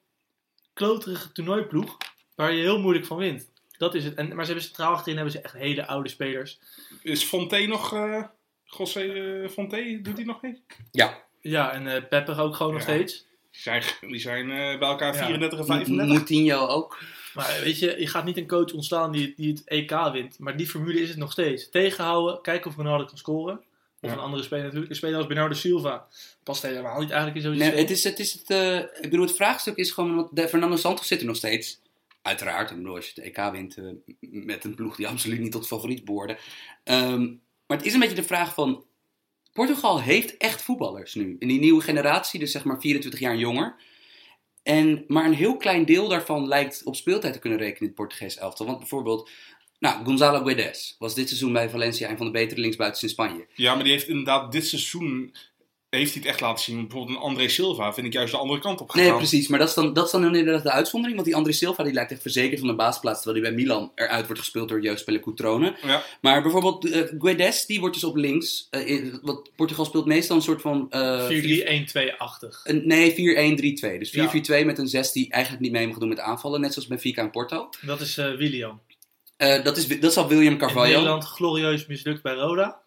kloterige toernooiploeg waar je heel moeilijk van wint. Dat is het. En, maar ze hebben centraal achterin hebben ze echt hele oude spelers. Is Fonté nog... eh José eh, Fonté, doet hij nog niet? Ja. Ja, en eh Pepper ook gewoon nog Ja. steeds. Die zijn, die zijn eh, bij elkaar Ja. 34 en 35. Moutinho ook. Maar weet je, je gaat niet een coach ontstaan die, die het EK wint. Maar die formule is het nog steeds. Tegenhouden, kijken of Ronaldo kan scoren. Of Ja. een andere speler natuurlijk. Een speler als Bernardo Silva past helemaal niet eigenlijk in zo'n Nee, het is het, is het eh, ik bedoel, het vraagstuk is gewoon, want de Fernando Santos zit er nog steeds. Uiteraard, ik bedoel, als je het EK wint eh, met een ploeg die absoluut niet tot favoriet behoorde. Ehm, maar het is een beetje de vraag van, Portugal heeft echt voetballers nu. In die nieuwe generatie, dus zeg maar 24 jaar jonger. En, maar een heel klein deel daarvan lijkt op speeltijd te kunnen rekenen in het Portugees elftal. Want bijvoorbeeld, nou, Gonzalo Guedes was dit seizoen bij Valencia een van de betere linksbuitens in Spanje. Ja, maar die heeft inderdaad dit seizoen... Heeft hij het echt laten zien. Bijvoorbeeld een André Silva vind ik juist de andere kant op gegaan. Nee, precies. Maar dat is, dan, dat is dan inderdaad de uitzondering. Want die André Silva die lijkt echt verzekerd van de basisplaats. Terwijl hij bij Milan eruit wordt gespeeld door jeugdspeler Coutrone. Ja, Maar bijvoorbeeld eh Guedes, die wordt dus op links. eh, in- wat Portugal speelt meestal een soort van... eh, 4-3-1-2-achtig. een- nee, 4-1-3-2. Dus 4-4-2 Ja. met een 6 die eigenlijk niet mee mag doen met aanvallen. Net zoals Benfica en Porto. Dat is eh William. Eh, dat, is, dat is al William In Carvalho. Nederland glorieus mislukt bij Roda.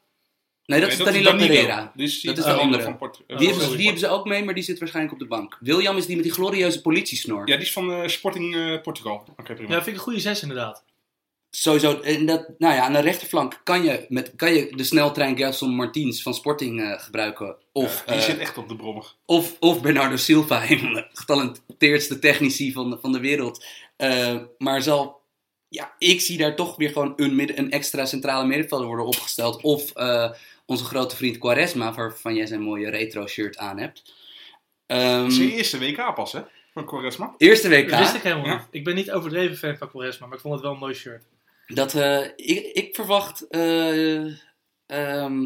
Nee, dat Nee, is Danilo Pereira. Dat is de andere. Van Port- Die Oh, hebben, ze- sorry. die hebben ze ook mee, maar die zit waarschijnlijk op de bank. William is die met die glorieuze politiesnor. Ja, die is van eh, Sporting eh, Portugal. Oké, prima. Ja, vind ik een goede zes inderdaad. Sowieso, en dat, nou ja, aan de rechterflank kan je, met, kan je de sneltrein Gelson Martins van Sporting eh, gebruiken. Of, Ja, die zit echt op de brommer. of, of Bernardo Silva, een van de getalenteerdste technici van de, van de wereld. Eh, maar zal, ja, ik zie daar toch weer gewoon een, midden, een extra centrale middenvelder worden opgesteld. Of eh, onze grote vriend Quaresma, waarvan jij zijn mooie retro shirt aan hebt. Ehm, Het is je eerste WK pas, hè? Van Quaresma. eerste WK. Dat wist ik helemaal Ja. niet. Ik ben niet overdreven fan van Quaresma, maar ik vond het wel een mooi shirt. Dat, eh, ik, ik verwacht. eh, ehm,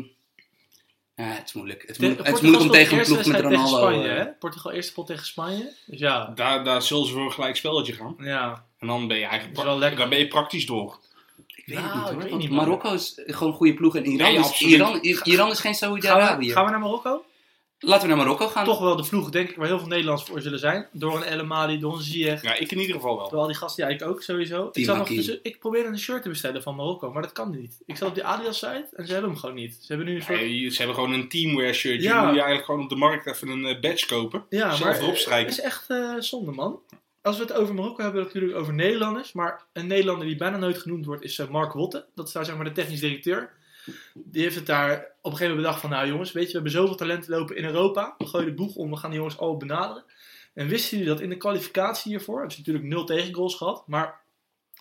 ja, het is moeilijk. Het is, moeilijk, het is moeilijk om tegen een ploeg met Ronaldo. Spanje, eh, hè? Portugal eerste pot tegen Spanje. Dus ja, Daar, daar zullen ze voor een gelijk spelletje gaan. ja. En dan ben je eigenlijk wel lekker. dan ben je praktisch door. ik weet Nou, het niet ik hoor. weet want niet, man. Marokko is gewoon een goede ploeg en Iran, Nee, is. Iran, Iran is geen Gaan we, gaan we naar Marokko? Laten we naar Marokko gaan. Toch wel de vloeg, denk ik, waar heel veel Nederlands voor zullen zijn. Door een El Amadi, door een Ziyech. Ja, ik in ieder geval wel. Door al die gasten, ja, ik ook sowieso. Ik, nog, dus, ik probeerde een shirt te bestellen van Marokko, maar dat kan niet. Ik zat op die Adidas site en ze hebben hem gewoon niet. Ze hebben nu een soort... Nee, ze hebben gewoon een teamwear shirtje. Ja. Je moet je eigenlijk gewoon op de markt even een eh, badge kopen. Ja, zelf maar erop het strijken. is echt eh, zonde, man. Als we het over Marokko hebben, hebben we het natuurlijk over Nederlanders. Maar een Nederlander die bijna nooit genoemd wordt, is eh, Mark Wotte. Dat is daar zeg maar de technisch directeur. Die heeft het daar op een gegeven moment bedacht van... Nou jongens, weet je, we hebben zoveel talenten lopen in Europa. We gooien de boeg om, we gaan die jongens al benaderen. En wisten jullie dat in de kwalificatie hiervoor... Hebben ze natuurlijk nul tegengoals gehad. Maar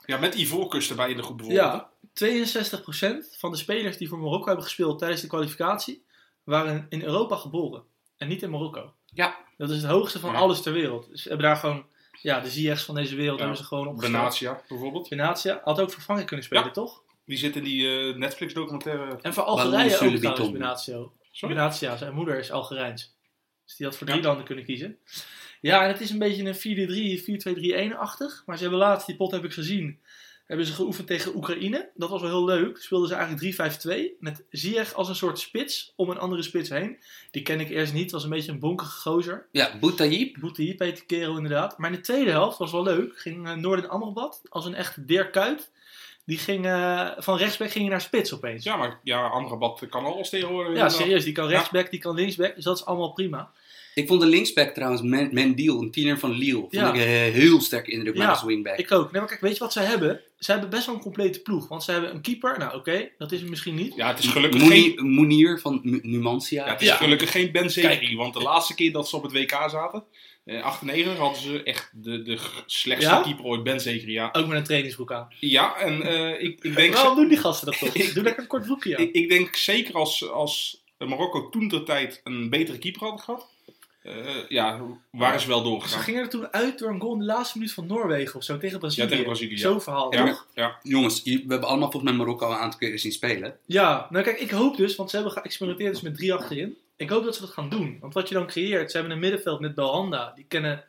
Ja, met Ivoorkust erbij in de groep bijvoorbeeld. ja, 62% van de spelers die voor Marokko hebben gespeeld tijdens de kwalificatie... waren in Europa geboren. En niet in Marokko. Ja. Dat is het hoogste van Ja. alles ter wereld. Dus ze hebben daar gewoon, ja, de Ziyech's van deze wereld Ja. hebben ze gewoon opgesteld. Benatia bijvoorbeeld. Benatia had ook Frankrijk kunnen spelen, Ja. toch? Die zit in die eh, Netflix documentaire. En voor Algerije ook trouwens, Biton. Benatia. Sorry? Benatia, zijn moeder is Algerijns. Dus die had voor Ja. drie landen kunnen kiezen. Ja, en het is een beetje een 4-3, 4-2-3-1-achtig. Maar ze hebben laatst, die pot heb ik gezien, hebben ze geoefend tegen Oekraïne. Dat was wel heel leuk. Speelden ze eigenlijk 3-5-2 met Ziyech als een soort spits om een andere spits heen. Die ken ik eerst niet, was een beetje een bonkige gozer. Ja, Boutayib. Boutayib heet die kerel inderdaad. Maar in de tweede helft was wel leuk. Ging uh, Noorden Amrabat als een echte Dirk Kuyt. Die ging eh, van rechtsback ging hij naar spits opeens. Ja, maar ja, Amrabat kan alles tegenwoordig. Ja, serieus. Die kan rechtsback, die kan linksback. Dus dat is allemaal prima. Ik vond de linksback trouwens, Men- Mendiel, een tiener van Lille. Vond Ja. ik een heel sterk indruk Ja, met als wingback. Ik ook. Nee, maar kijk, weet je wat ze hebben? Ze hebben best wel een complete ploeg. Want ze hebben een keeper. Nou, oké. dat is het misschien niet. Ja, het is gelukkig geen, Moenier van Nu- Numancia. ja, het is Ja. gelukkig geen Ben Zegri, Want de laatste keer dat ze op het WK zaten, eh 98, hadden ze echt de, de slechtste Ja? keeper ooit, Ben Zegri. Ja, Ook met een trainingsbroek aan. ja en eh, ik, ik, denk, Waarom doen die gasten dat toch? Doe lekker een kort broekje aan. ik, ik denk zeker als, als Marokko toen de tijd een betere keeper had gehad, eh, ja, waren ze wel Ze doorgegaan. gingen er toen uit door een goal in de laatste minuut van Noorwegen of zo tegen Brazilië. Ja, tegen Brazilië, ja. Zo'n verhaal, Ja, toch? ja. Jongens, we hebben allemaal volgens mij Marokko een aantal keren zien spelen. Ja, nou kijk, ik hoop dus, want ze hebben geëxperimenteerd dus met drie achterin. Ik hoop dat ze dat gaan doen. Want wat je dan creëert, ze hebben een middenveld met Belhanda. Die kennen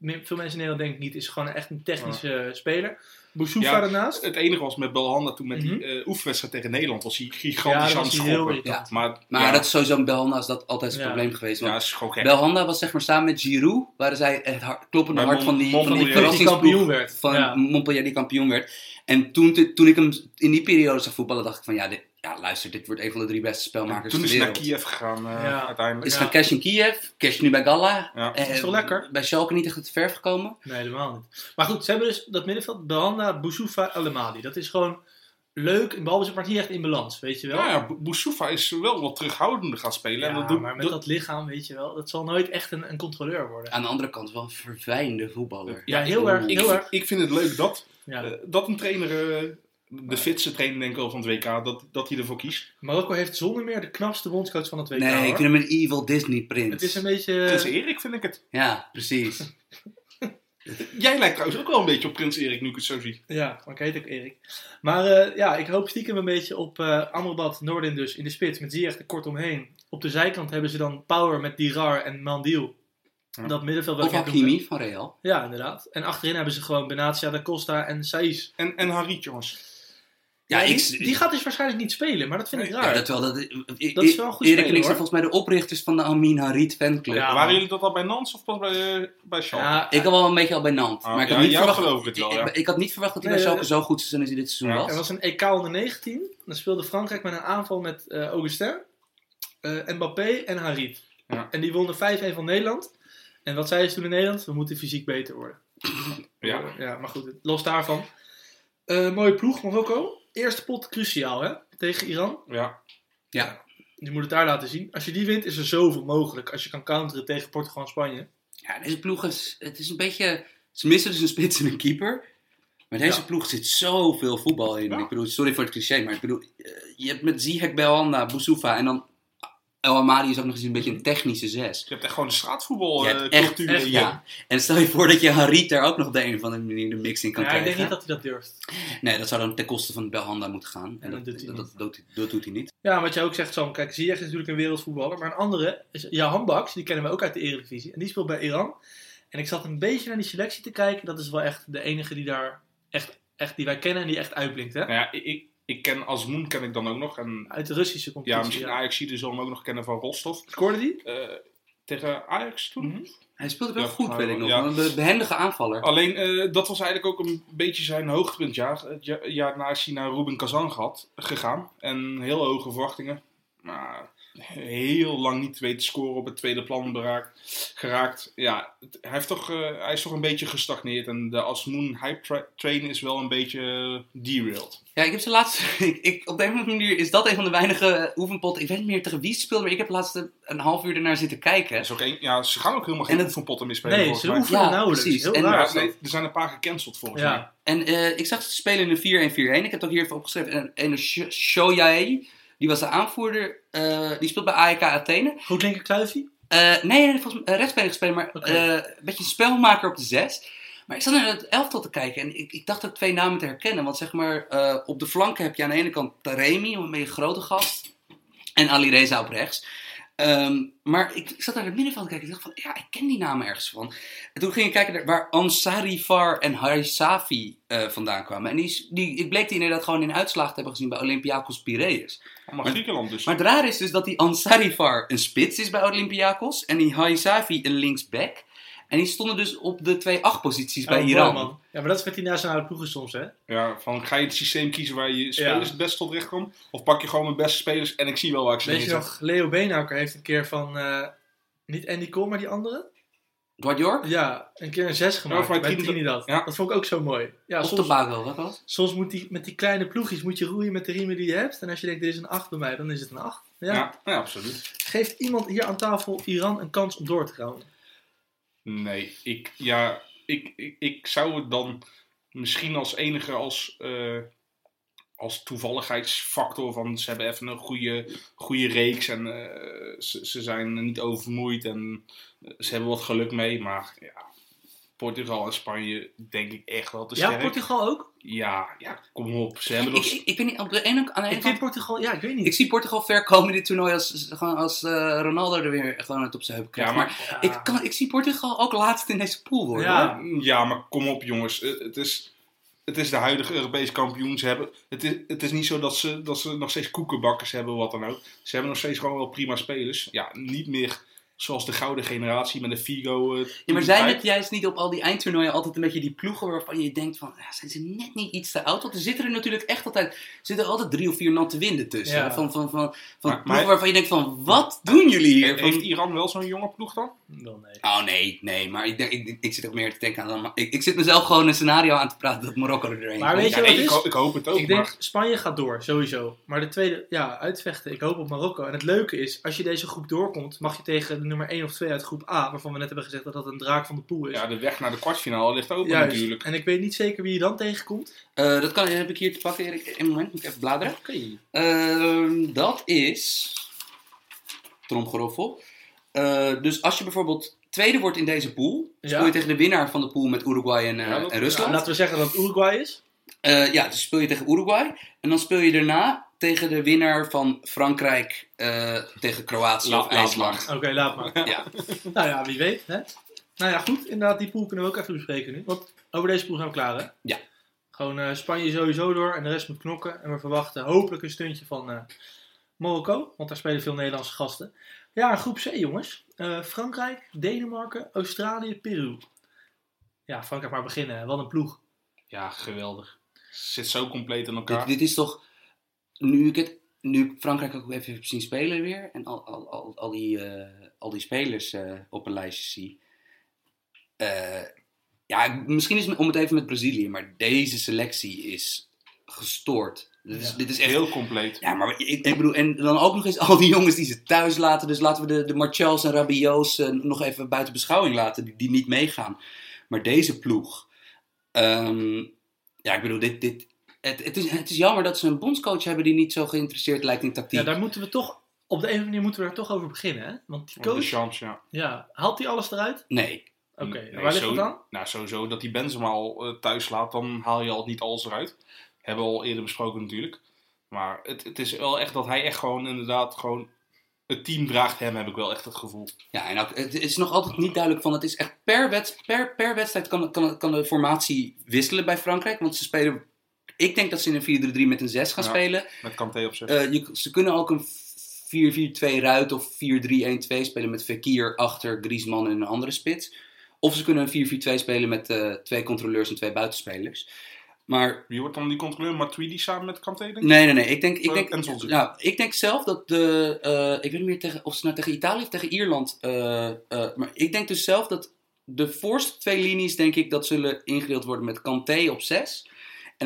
veel mensen in Nederland denk ik niet. Is gewoon echt een technische eh, speler. Boussoufa Ja, daarnaast. Het enige was met Belhanda toen met die eh, oefenwedstrijd tegen Nederland, was hij Ja, gigantisch dat aan het schoppen. Maar, Maar ja, dat is sowieso Belhanda is dat altijd het Ja. probleem geweest. ja, Want is gewoon gek. Belhanda was zeg maar samen met Giroud, waren zij het hart- kloppende Bij hart van die, Mon- van die Montpellier. Die kampioen werd. van ja. Montpellier die kampioen werd. En toen, toen ik hem in die periode zag voetballen, dacht ik van ja, dit, ja luister, dit wordt een van de drie beste spelmakers toen ter is hij naar wereld. Kiev gegaan eh, Ja. uiteindelijk. Is Ja. van Cash in Kiev, Cash nu bij Gala. Ja. Eh, is toch lekker? Bij Schalke niet echt te verf gekomen. Nee, helemaal niet. Maar goed, ze hebben dus dat middenveld. Belhanda, Boussoufa, Alemadi. Dat is gewoon leuk in balbezit, maar niet echt in balans. Weet je wel? Ja, ja, Boussoufa is wel wat terughoudender gaan spelen. en Ja, dat doet, maar met dat- dat lichaam, weet je wel. Dat zal nooit echt een, een controleur worden. Aan de andere kant wel een verfijnde voetballer. Ja, heel erg. ik, Heel vind, erg. ik vind het leuk dat, Ja. eh, dat een trainer, eh, de fitste trainer denk ik wel van het WK, dat, dat hij ervoor kiest. Marokko heeft zonder meer de knapste bondscoach van het WK. Nee, ik vind hem een evil Disney prins. Het is een beetje... Prins Erik vind ik het. Ja, precies. Jij lijkt trouwens ook wel een beetje op Prins Erik nu ik het zo zie. Ja, maar ik heet ook Erik. Maar eh, ja, ik hoop stiekem een beetje op eh Amrabat, Noordin dus, in de spits, met Ziyech er kort omheen. Op de zijkant hebben ze dan Power met Dirar en Mandiel. Ja. Dat middenveld wat Of. Hakimi van Real. Ja, inderdaad. En achterin hebben ze gewoon Benatia, Da Costa en Saiz. En, en Harit, jongens. Ja, die, ik, die gaat dus waarschijnlijk niet spelen, maar dat vind ik raar. Ja, dat wel. Dat, Dat is wel een goed Erik hoor. volgens mij de oprichters van de Amin Harit fanclub. Ja, Waren jullie dat al bij Nans of pas bij, eh, bij Schalke? Ja, Ik had wel een beetje al bij Nantes. Ah, maar ik ja, had, niet verwacht, geloof ik het wel, ja. ik, ik had niet verwacht dat hij Nee, bij Schalke zo goed zou zijn als hij dit seizoen Ja, was. Er was een EK onder 19. Dan speelde Frankrijk met een aanval met eh Augustin, eh, Mbappé en Harit. Ja. En die wonnen 5-1 van Nederland. En wat zeiden ze toen in Nederland? We moeten fysiek beter worden. Ja. Eh, ja maar goed, los daarvan. Eh, mooie ploeg, Marokko. Eerste pot cruciaal hè, tegen Iran. Ja. Ja. Je moet het daar laten zien. Als je die wint, is er zoveel mogelijk. Als je kan counteren tegen Portugal en Spanje. ja, deze ploeg is... Het is een beetje... Ze missen dus een spits en een keeper. Maar deze Ja. ploeg zit zoveel voetbal in. Ja. Ik bedoel, sorry voor het cliché, maar ik bedoel... eh, Je hebt met Ziyech, Belhanda, Boussoufa en dan... El Amadi is ook nog eens een beetje een technische zes. Je hebt echt gewoon de straatvoetbal eh, echt, in Ja. En stel je voor dat je Harit daar ook nog de een of andere manier de mix in kan Ja, ik krijgen. denk niet dat hij dat durft. Nee, dat zou dan ten koste van Belhanda moeten gaan. En dat, dat doet dat, dat, dat doet hij niet. Ja, wat jij ook zegt, Sam. Kijk, Ziyech is natuurlijk een wereldvoetballer. Maar een andere is Jahan Baks. Die kennen we ook uit de Eredivisie. En die speelt bij Iran. En ik zat een beetje naar die selectie te kijken. Dat is wel echt de enige die daar echt, echt die wij kennen en die echt uitblinkt. Hè? Nou ja, ik, ik, ken Azmoen ken ik dan ook nog. En Uit de Russische ja, competitie. misschien Ajax zie zullen hem ook nog kennen van Rostov. Scoorde die? Eh, tegen Ajax toen. Mhm. Hij speelde wel Ja, goed, weet ik nog. ja. Een be- behendige aanvaller. Alleen, eh, dat was eigenlijk ook een beetje zijn hoogtepuntjaar. Het ja- jaar na is hij naar Ruben Kazan gehad, gegaan. En heel hoge verwachtingen. Maar heel lang niet weten scoren op het tweede plan beraakt, geraakt. Ja, hij, heeft toch, eh, hij is toch een beetje gestagneerd. En de Asmoon Hype tra- Train is wel een beetje eh, derailed. Ja, ik heb ze laatst... Ik, ik, op de een of andere manier is dat een van de weinige oefenpotten. Ik weet niet meer tegen wie ze speelden, maar ik heb laatst een half uur ernaar zitten kijken. Dat is ook een, ja, ze gaan ook helemaal geen En het- oefenpotten meer spelen Nee, ze mij. oefenen Ja, nauwelijks. precies. Heel En- raar Ja, nee, er zijn een paar gecanceld volgens mij. Ja. En eh, ik zag ze spelen in een 4-1-4-1. Ik heb het ook hier even opgeschreven. En, en Shoyae, Die was de aanvoerder. eh, die speelt bij AEK Athene. Goed linker kluifje? Eh, nee, nee, volgens mij uh, rechtsbeen gespeeld, maar eh, een beetje een spelmaker op de zes. Maar ik zat naar het elftal te kijken en ik, ik dacht ook twee namen te herkennen. Want zeg maar, eh, op de flanken heb je aan de ene kant Taremi, een beetje grote gast. En Ali Reza op rechts. Ehm, maar ik, zat naar het middenveld te kijken en dacht van, ja, ik ken die namen ergens van. En toen ging ik kijken naar waar Ansarifar en Harisafi eh vandaan kwamen. En die, die, ik bleek die inderdaad gewoon in uitslag te hebben gezien bij Olympiakos Piraeus. Maar Griekenland dus. Maar het raar is dus dat die Ansarifar een spits is bij Olympiakos en die Haisavi een linksback. En die stonden dus op de 2-8 posities bij Oh, Iran. man. Ja, maar dat is met die nationale ploegen soms, hè? Ja, van ga je het systeem kiezen waar je spelers Ja. het best tot recht komen? Of pak je gewoon mijn beste spelers en ik zie wel waar ik ze Weet je nog, Leo Beenhakker heeft een keer van, eh, niet Andy Cole, maar die andere? Guardiola? Ja, een keer een 6 gemaakt Ja, bij Trinidad. Ja. Dat vond ik ook zo mooi. Ja, Of de soms, Bago, wat was? soms moet die, met die kleine ploegjes moet je roeien met de riemen die je hebt. En als je denkt, dit is een 8 bij mij, dan is het een 8. Ja. Ja. ja, absoluut. Geeft iemand hier aan tafel Iran een kans om door te gaan? Nee, ik, ja, ik, ik, ik zou het dan misschien als enige als, eh, als toevalligheidsfactor van ze hebben even een goede, goede reeks en eh, ze, ze zijn niet oververmoeid en eh, ze hebben wat geluk mee. Maar ja, Portugal en Spanje denk ik echt wel te Ja, sterk. Portugal ook? Ja, ja, kom op. Ze hebben Ik, nog... ik, ik weet niet, op de ene, aan de ene Ik kant... vind Portugal, ja, ik weet niet. Ik zie Portugal ver komen in dit toernooi als, gewoon als eh, Ronaldo er weer gewoon het op zijn heup krijgt. Ja, maar maar, Ja. ik, kan, ik zie Portugal ook laatst in deze pool worden. Ja. hoor. ja, maar kom op jongens. Eh, Het is, het is de huidige Europese kampioen. Ze hebben, het, is, het is niet zo dat ze, dat ze nog steeds koekenbakkers hebben, wat dan ook. Ze hebben nog steeds gewoon wel prima spelers. Ja, niet meer zoals de gouden generatie met de Figo. eh, Ja, maar zijn het juist niet op al die eindtoernooien altijd een beetje die ploegen waarvan je denkt van, ja, zijn ze net niet iets te oud? Want er zitten er natuurlijk echt altijd, er zitten altijd drie of vier natte winden tussen. Ja. Van, van, van, van Maar- ploegen maar- waarvan je denkt van, wat doen jullie hier? Heeft Van- Iran wel zo'n jonge ploeg dan? Wel nee. Oh nee, nee, maar ik, denk, ik, ik zit ook meer te denken aan, ik, ik zit mezelf gewoon een scenario aan te praten dat Marokko er doorheen Maar komt. weet je wat ik, is? ho- ik hoop het ook. Ik denk, maar Spanje gaat door, sowieso. Maar de tweede, ja, uitvechten. Ik hoop op Marokko. En het leuke is, als je deze groep doorkomt, mag je tegen de nummer 1 of 2 uit groep A, waarvan we net hebben gezegd dat dat een draak van de pool is. ja, de weg naar de kwartfinale ligt open Juist. natuurlijk. En ik weet niet zeker wie je dan tegenkomt. Eh, dat kan, heb ik hier te pakken, Erik. Een moment, moet ik even bladeren. Oké. Ehm, dat is. Tromgeroffel. Eh, dus als je bijvoorbeeld tweede wordt in deze pool, speel je tegen de winnaar van de pool met Uruguay en, eh, Ja, dat- en Rusland. laten we zeggen dat het Uruguay is. Eh, ja, dus speel je tegen Uruguay. En dan speel je daarna tegen de winnaar van Frankrijk eh, tegen Kroatië Laat- of IJsland. Oké, laat maar. Ja. nou ja, wie weet. Hè? Nou ja, goed. Inderdaad, die pool kunnen we ook even bespreken nu. Want over deze pool zijn we klaar, hè? Ja. Gewoon eh, Spanje sowieso door en de rest moet knokken. En we verwachten hopelijk een stuntje van eh, Marokko. Want daar spelen veel Nederlandse gasten. Ja, groep C, jongens. Eh, Frankrijk, Denemarken, Australië, Peru. Ja, Frankrijk maar beginnen. Wat een ploeg. Ja, geweldig. Zit zo compleet in Dit, elkaar. dit is toch. Nu ik, het, nu ik Frankrijk ook even heb zien spelen weer. En al, al, al, al, die, eh, al die spelers eh, op een lijstje zie. eh, ja, misschien is het om het even met Brazilië. Maar deze selectie is gestoord. Dit is, Ja. dit is echt Heel compleet. Ja, maar ik, ik bedoel, en dan ook nog eens al die jongens die ze thuis laten. Dus laten we de, de en Rabiot's nog even buiten beschouwing laten, die, die niet meegaan. Maar deze ploeg, ehm, ja, ik bedoel, dit, dit, het, het, is, het is jammer dat ze een bondscoach hebben die niet zo geïnteresseerd lijkt in tactiek. Ja, daar moeten we toch... Op de een of andere manier moeten we er toch over beginnen, hè? Want die Op de coach... chance, ja. Ja, haalt hij alles eruit? Nee. Oké, Nee, waar ligt zo- het dan? Nou, sowieso dat die Benzema al eh, thuis laat, dan haal je al niet alles eruit. Hebben we al eerder besproken natuurlijk. Maar het, het is wel echt dat hij echt gewoon inderdaad gewoon... Het team draagt hem, heb ik wel echt het gevoel. Ja, en ook, het is nog altijd niet duidelijk van, het is echt per, wed, per, per wedstrijd kan, kan, kan de formatie wisselen bij Frankrijk. Want ze spelen, ik denk dat ze in een 4-3-3 met een 6 gaan Ja. spelen. Met Kanté op zich. Eh, je, ze kunnen ook een 4-4-2 ruit of 4-3-1-2 spelen met Fekir achter Griezmann en een andere spits. Of ze kunnen een 4-4-2 spelen met eh, twee controleurs en twee buitenspelers. Maar Wie wordt dan die controleur? Matuidi samen met Kanté, denk ik? nee, nee, nee. Ik denk, ik denk, nou, ik denk zelf dat de. eh, ik weet niet meer tegen, of ze nou tegen Italië of tegen Ierland. eh, eh, maar ik denk dus zelf dat de voorste twee linies, denk ik, dat zullen ingedeeld worden met Kanté op 6.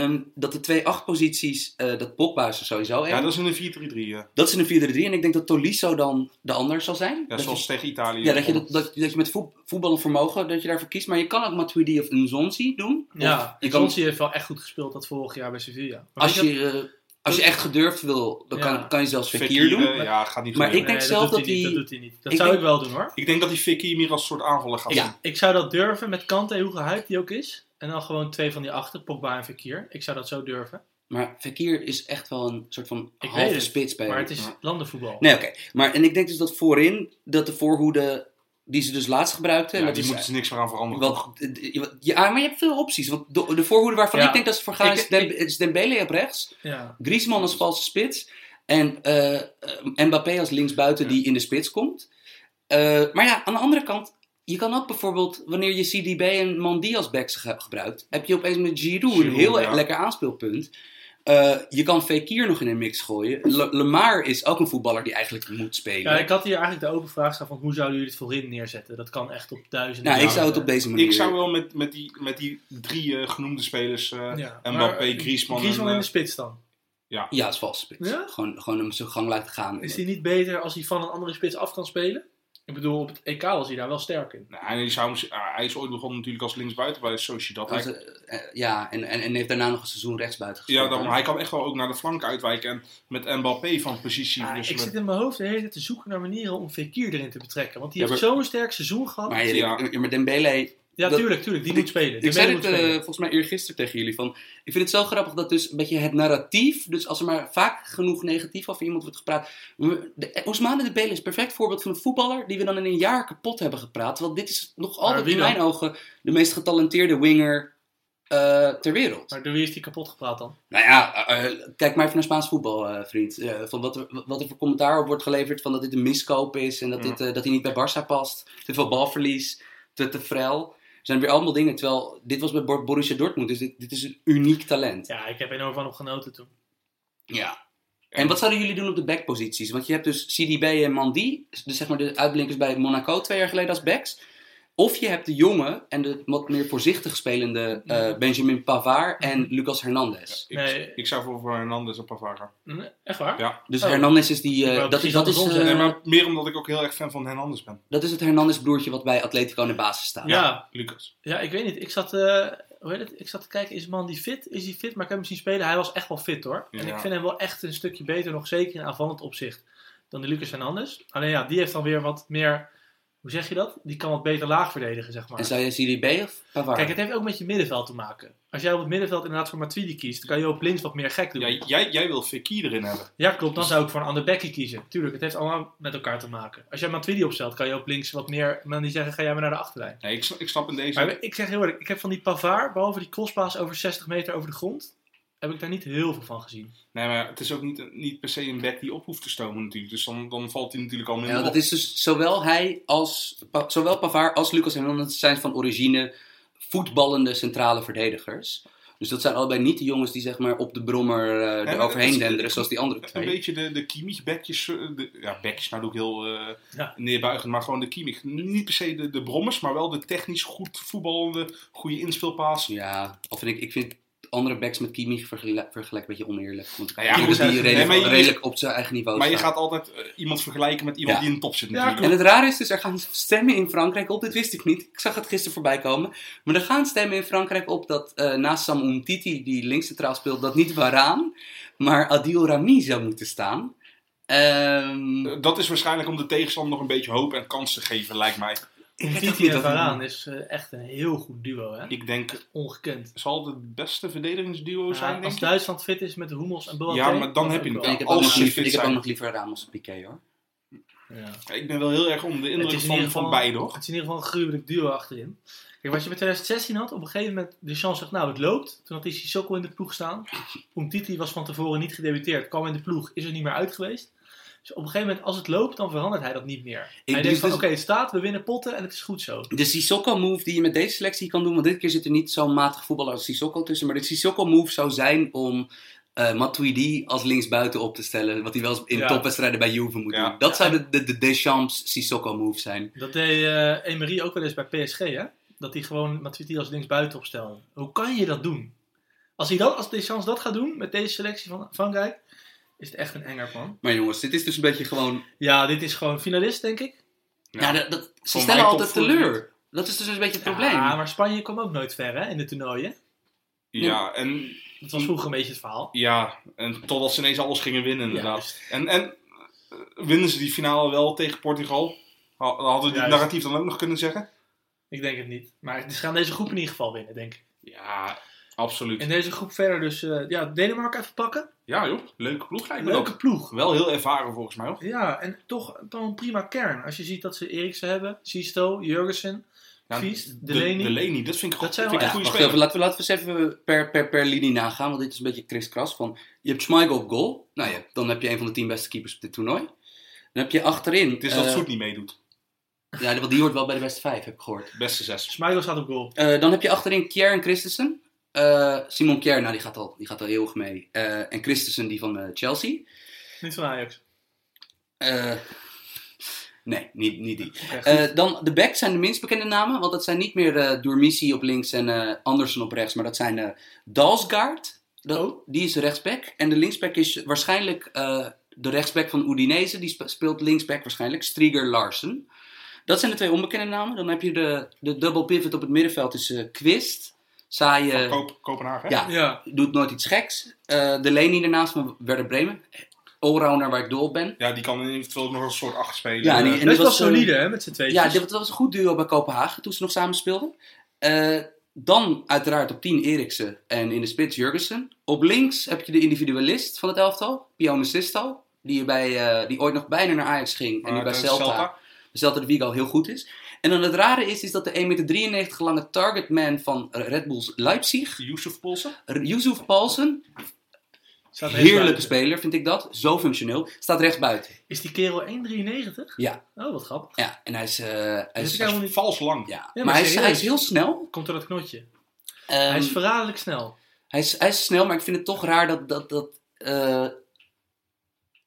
En dan dat de twee achtposities, eh dat Pogba is er sowieso één. Ja, dat is in een 4-3-3. Ja, Dat is in een 4-3 en ik denk dat Tolisso dan de ander zal zijn. ja dat zoals je, tegen Italië. ja, dat, je, dat, dat, dat je met voet, voetbal en vermogen dat je daarvoor kiest. Maar je kan ook Matuidi of Nzonzi doen. Ja, kan, heeft wel echt goed gespeeld dat vorig jaar bij Sevilla. Maar als je, eh, Als je echt gedurfd wil, dan Ja. kan, kan je zelfs Fekir doen. eh, ja, gaat niet Maar ik denk Nee, zelf dat hij niet, hij- dat doet hij niet. Dat Ik zou denk- ik wel doen hoor. Ik denk dat die Fekir meer als een soort aanvaller gaat Ja. Ik zou dat durven met Kante, hoe gehyped die ook is. En dan gewoon twee van die achter, Pogba en Fekir. Ik zou dat zo durven. Maar Fekir is echt wel een soort van Ik weet halve het, spitsspeler. Maar het is landenvoetbal. Nee, oké. Maar En ik denk dus dat voorin, dat de voorhoede die ze dus laatst gebruikten... Ja, dat die is, moeten ze niks meer aan veranderen. wat, ja, maar je hebt veel opties. Want de, de voorhoede waarvan Ja. ik denk dat ze voor gaan Ik- is, Dem, is Dembele op rechts. Ja. Griezmann als valse spits. En eh, eh, Mbappé als linksbuiten Ja. die in de spits komt. Eh, maar ja, aan de andere kant... Je kan ook bijvoorbeeld, wanneer je CDB en Mandy als backs ge- gebruikt... heb je opeens met Giroud een heel ja. lekker aanspeelpunt. Eh, je kan Fekir nog in een mix gooien. Le Lemar is ook een voetballer die eigenlijk moet spelen. ja, ik had hier eigenlijk de open vraag staan van hoe zouden jullie het voorin neerzetten? Dat kan echt op duizenden. nou, ik zou het op deze manier... Ik zou wel met, met, die, met die drie eh, genoemde spelers, eh, Ja, Mbappé, Griezmann, Griezmann en, in de spits dan. Ja, het is valse spits. Ja? Gewoon, gewoon hem zijn gang laten gaan. Is hij niet beter als hij van een andere spits af kan spelen? Ik bedoel, op het EK was hij daar wel sterk in. nou, zou, hem- ah, hij is ooit begonnen natuurlijk als linksbuiten bij Sociedad. Dat Hij, is, eh, eh, ja, en, en, en heeft daarna nog een seizoen rechtsbuiten gespeeld. ja, daarom, hij kan echt wel ook naar de flank uitwijken en met Mbappé van positie Ah, ik wisselen. zit in mijn hoofd de hele tijd te zoeken naar manieren om Fekir erin te betrekken. Want die Ja, heeft maar- zo'n sterk seizoen gehad. Maar, Ja. ja. maar Dembele... ja, dat- tuurlijk, tuurlijk. Die moet spelen. Ik Dembele zei het eh, volgens mij eergisteren tegen jullie. Van, ik vind het zo grappig dat dus een beetje het narratief... Dus als er maar vaak genoeg negatief over iemand wordt gepraat... de- Ousmane Dembele is een perfect voorbeeld van een voetballer... die we dan in een jaar kapot hebben gepraat. Want dit is nog altijd in mijn ogen... de meest getalenteerde winger eh, ter wereld. Maar door wie is die kapot gepraat dan? Nou ja, eh, eh, kijk maar even naar Spaans voetbal, eh, vriend. Eh, van wat, er, wat er voor commentaar op wordt geleverd van dat dit een miskoop is en dat, Ja. dit, eh, dat hij niet bij Barça past. Te veel balverlies, te, te frel. Er zijn weer allemaal dingen, terwijl dit was bij Bor- Borussia Dortmund, dus dit, dit is een uniek talent. Ja, ik heb enorm van hem genoten toen. Ja. En wat zouden jullie doen op de backposities? Want je hebt dus CDB en Mandy, dus zeg maar de uitblinkers bij Monaco twee jaar geleden als backs. Of je hebt de jonge en de wat meer voorzichtig spelende eh, Benjamin Pavard en Lucas Hernandez. Ik, Nee. ik zou voor, voor Hernandez en Pavard gaan. Nee, echt waar? Ja. Dus Oh. Hernandez is die. eh, dat, is, dat, is, eh. Nee, maar meer omdat ik ook heel erg fan van Hernandez ben. dat is het Hernandez broertje wat bij Atletico in de basis staat. Ja, Lucas. ja, ik weet niet. Ik zat, eh, hoe heet het? ik zat te kijken, is man die fit? Is hij fit? Maar ik heb hem zien spelen. Hij was echt wel fit hoor. En ik vind hem wel echt een stukje beter, nog zeker in aanvallend opzicht, dan de Lucas Hernandez. Alleen ja, die heeft dan weer wat meer, hoe zeg je dat? Die kan wat beter laag verdedigen, zeg maar. En zou je CDB of Pavard? Kijk, het heeft ook met je middenveld te maken. Als jij op het middenveld inderdaad voor Matuidi kiest, dan kan je op links wat meer gek doen. Ja, jij, jij wil Fekir erin hebben. Ja, klopt. Dan zou ik voor een ander bekkie kiezen. Tuurlijk, het heeft allemaal met elkaar te maken. Als jij Matuidi opstelt, kan je op links wat meer... Dan die zeggen, ga jij maar naar de achterlijn. Nee, ik, snap- ik snap in deze... Maar ik zeg heel eerlijk, ik heb van die Pavard, behalve die crosspaas over 60 meter over de grond, heb ik daar niet heel veel van gezien. Nee, maar het is ook niet, niet per se een back die op hoeft te stomen natuurlijk. Dus dan, dan valt hij natuurlijk al minder Ja, dat op. is dus zowel hij als Pa- zowel Pavard als Lucas Hernandez zijn van origine voetballende centrale verdedigers. Dus dat zijn allebei niet de jongens die zeg maar op de brommer eh dat eroverheen denderen zoals die andere Een twee. beetje de, de Kimmich-backjes. eh, de- Ja, backjes, nou doe ik heel eh Ja. neerbuigend. Maar gewoon de Kimmich. Niet per se de, de brommers, maar wel de technisch goed voetballende, goede inspeelpaas. Ja, of vind ik, ik vind andere backs met Kimmich vergelijk, vergelijk een beetje oneerlijk. Want Nou ja, die nee, redelijk, maar je- redelijk op zijn eigen niveau Maar je gaat altijd eh, iemand vergelijken met iemand Ja. die in de top zit Ja, natuurlijk. En het rare is dus, er gaan stemmen in Frankrijk op, dit wist ik niet, ik zag het gisteren voorbij komen, maar er gaan stemmen in Frankrijk op dat eh, naast Sam Umtiti, die links centraal speelt, dat niet Varaan, maar Adil Rami zou moeten staan. Ehm, Eh, Dat is waarschijnlijk om de tegenstander nog een beetje hoop en kans te geven, lijkt mij. Ook Titi niet en Varaan is eh, echt een heel goed duo, hè? Ik denk, Ongekend. zal het het beste verdedigingsduo Ja, zijn, als denk ik? Duitsland fit is met de Hummels en Boateng... Ja, maar dan heb je ook hem ik heb, ook als nog, ze liever, fit ik heb ook nog liever Ramos en Piqué hoor. Ja. Ik ben wel heel erg onder de Het indruk in van, van beide, hoor. Het is in ieder geval een gruwelijk duo achterin. Kijk, wat je met 2016 had, op een gegeven moment de chance zegt, nou het loopt. Toen had hij Sissoko in de ploeg staan. Umtiti was van tevoren niet gedebuteerd, kwam in de ploeg, is er niet meer uit geweest. Dus op een gegeven moment, als het loopt, dan verandert hij dat niet meer. Ik hij dus denkt van, dus- oké, het staat, we winnen potten en het is goed zo. De Sissoko-move die je met deze selectie kan doen, want dit keer zit er niet zo'n matig voetballer als Sissoko tussen, maar de Sissoko-move zou zijn om eh Matuidi als linksbuiten op te stellen, wat hij wel eens in Ja. topwedstrijden bij Juve moet Ja. doen. Dat zou de, de, de Deschamps Sissoko-move zijn. Dat deed eh Emery ook wel eens bij PSG, hè? Dat hij gewoon Matuidi als linksbuiten opstelde. Hoe kan je dat doen? Als, hij dat, als Deschamps dat gaat doen met deze selectie van Frankrijk, is het echt een enger man. Maar jongens, dit is dus een beetje gewoon... Ja, dit is gewoon finalist, denk ik. Ja, dat, dat- ze stellen altijd teleur. Dat is dus een beetje het probleem. Ja, maar Spanje kwam ook nooit ver, hè, in de toernooien. Ja, en Dat was vroeger een beetje het verhaal. Ja, en totdat ze ineens alles gingen winnen, inderdaad. en, en eh, winnen ze die finale wel tegen Portugal? Ha- Hadden we dit narratief dan ook nog kunnen zeggen? Ik denk het niet. Maar ze gaan deze groep in ieder geval winnen, denk ik. Ja, absoluut. In deze groep verder dus, eh, ja, Denemarken even pakken. Ja joh, leuke ploeg lijkt me Leuke ploeg. Wel heel ervaren volgens mij hoor. Ja, en toch wel een prima kern. Als je ziet dat ze Eriksen hebben, Sisto, Jurgensen, Ja, Kviest, de, Delaney. Delaney, dat vind ik, Dat goed, zijn vind ik wel een Ja, goede speler. even, laten, we, laten we eens even per, per, per linie nagaan, want dit is een beetje kriskras. Van, je hebt Schmeichel op goal. Nou ja, dan heb je een van de tien beste keepers op dit toernooi. Dan heb je achterin... Het is dat eh, Soet niet meedoet. Ja, want die hoort wel bij de beste vijf, heb ik gehoord. Beste zes. Schmeichel staat op goal. Eh, dan heb je achterin Kjær en Christensen. Eh, Simon Kjær, nou die gaat al, die gaat al heel erg mee. Eh, en Christensen die van eh, Chelsea. Niet van Ajax. Nee, niet, niet die. Dan de backs zijn de minst bekende namen, want dat zijn niet meer Doormissi op links en Andersen op rechts, maar dat zijn Dalsgaard. Dat, Oh. Die is de rechtsback. En de linksback is waarschijnlijk de rechtsback van Udinese, die spe- speelt linksback waarschijnlijk, Striger Larsen. Dat zijn de twee onbekende namen. Dan heb je de, de double pivot op het middenveld, is Quist. Saaie, Koop- Kopenhagen. hè? ja, ja, doet nooit iets geks. Eh, de Leni daarnaast van Werder Bremen. Allrounder waar ik dol op ben. Ja, die kan eventueel nog een soort achterspeler. Ja, en die- en best wel was, solide hè, met z'n tweeën. Ja, dit dat was een goed duo bij Kopenhagen toen ze nog samen speelden. Eh, dan uiteraard op 10 Eriksen en in de spits Jurgensen. Op links heb je de individualist van het elftal, Pione Sisto. Die, bij, eh, die ooit nog bijna naar Ajax ging en die bij Celta, Celta de Vigo heel goed is. En dan het rare is, is dat de 1,93 meter lange targetman van Red Bulls Leipzig, Yusuf Polsen. Yusuf Paulsen, Staat heerlijke speler vind ik dat, zo functioneel, staat rechts buiten. Is die kerel 1,93? Ja. Oh, wat grappig. Ja, en hij is... eh, hij Dus is niet- Vals lang. ja. maar maar hij is, hij is heel snel. Komt door dat knotje. Ehm, Hij is verraderlijk snel. Hij is, hij is snel, maar ik vind het toch raar dat. dat, dat eh,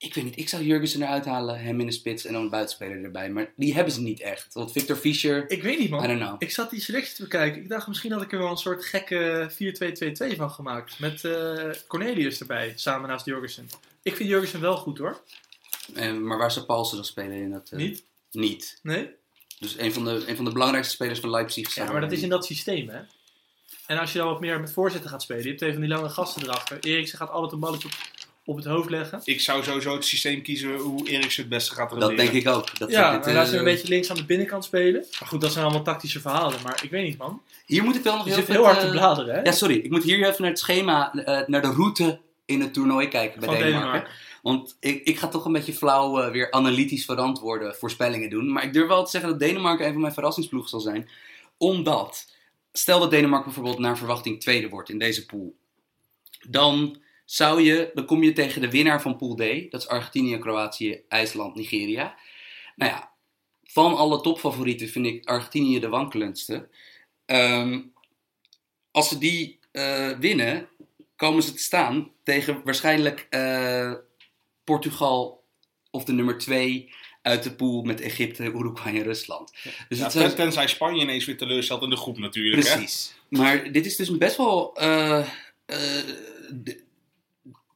ik weet niet, ik zou Jurgensen eruit halen, hem in de spits en dan een buitenspeler erbij. Maar die hebben ze niet echt. Want Victor Fischer, Ik weet niet, I man. don't know. Ik zat die selectie te bekijken. Ik dacht misschien had ik er wel een soort gekke 4-2-2-2 van gemaakt. Met eh, Cornelius erbij, samen naast Jurgensen. Ik vind Jurgensen wel goed hoor. Maar waar zou Paulsen dan spelen in dat? eh, Niet? Niet. Nee? Dus een van, de, een van de belangrijkste spelers van Leipzig. Ja, maar dat is in dat systeem, hè? En als je dan wat meer met voorzetten gaat spelen, je hebt van die lange gasten erachter. Eriksen gaat altijd een balletje op, op het hoofd leggen. Ik zou sowieso het systeem kiezen hoe Eriksen het beste gaat Dat renderen. denk ik ook. Dat Ja, dit, en laat eh, ze een beetje links aan de binnenkant spelen. Maar goed, dat zijn allemaal tactische verhalen. Maar ik weet niet, man. Hier moet ik wel nog Je heel zit heel hard te eh, bladeren, hè? Ja, sorry. Ik moet hier even naar het schema, eh, naar de route in het toernooi kijken bij van Denemarken. Denemarken. Want ik, ik ga toch een beetje flauw eh, weer analytisch verantwoorde voorspellingen doen. Maar ik durf wel te zeggen dat Denemarken een van mijn verrassingsploegen zal zijn. Omdat, stel dat Denemarken bijvoorbeeld naar verwachting tweede wordt in deze pool. Dan zou je, dan kom je tegen de winnaar van pool D. Dat is Argentinië, Kroatië, IJsland, Nigeria. Nou ja, van alle topfavorieten vind ik Argentinië de wankelendste. Ehm, als ze die eh, winnen, komen ze te staan tegen waarschijnlijk eh, Portugal of de nummer 2 uit de pool met Egypte, Uruguay en Rusland. Dus Ja, ten- tenzij Spanje ineens weer teleurstelt in de groep natuurlijk. Hè? Precies. Maar dit is dus best wel. eh,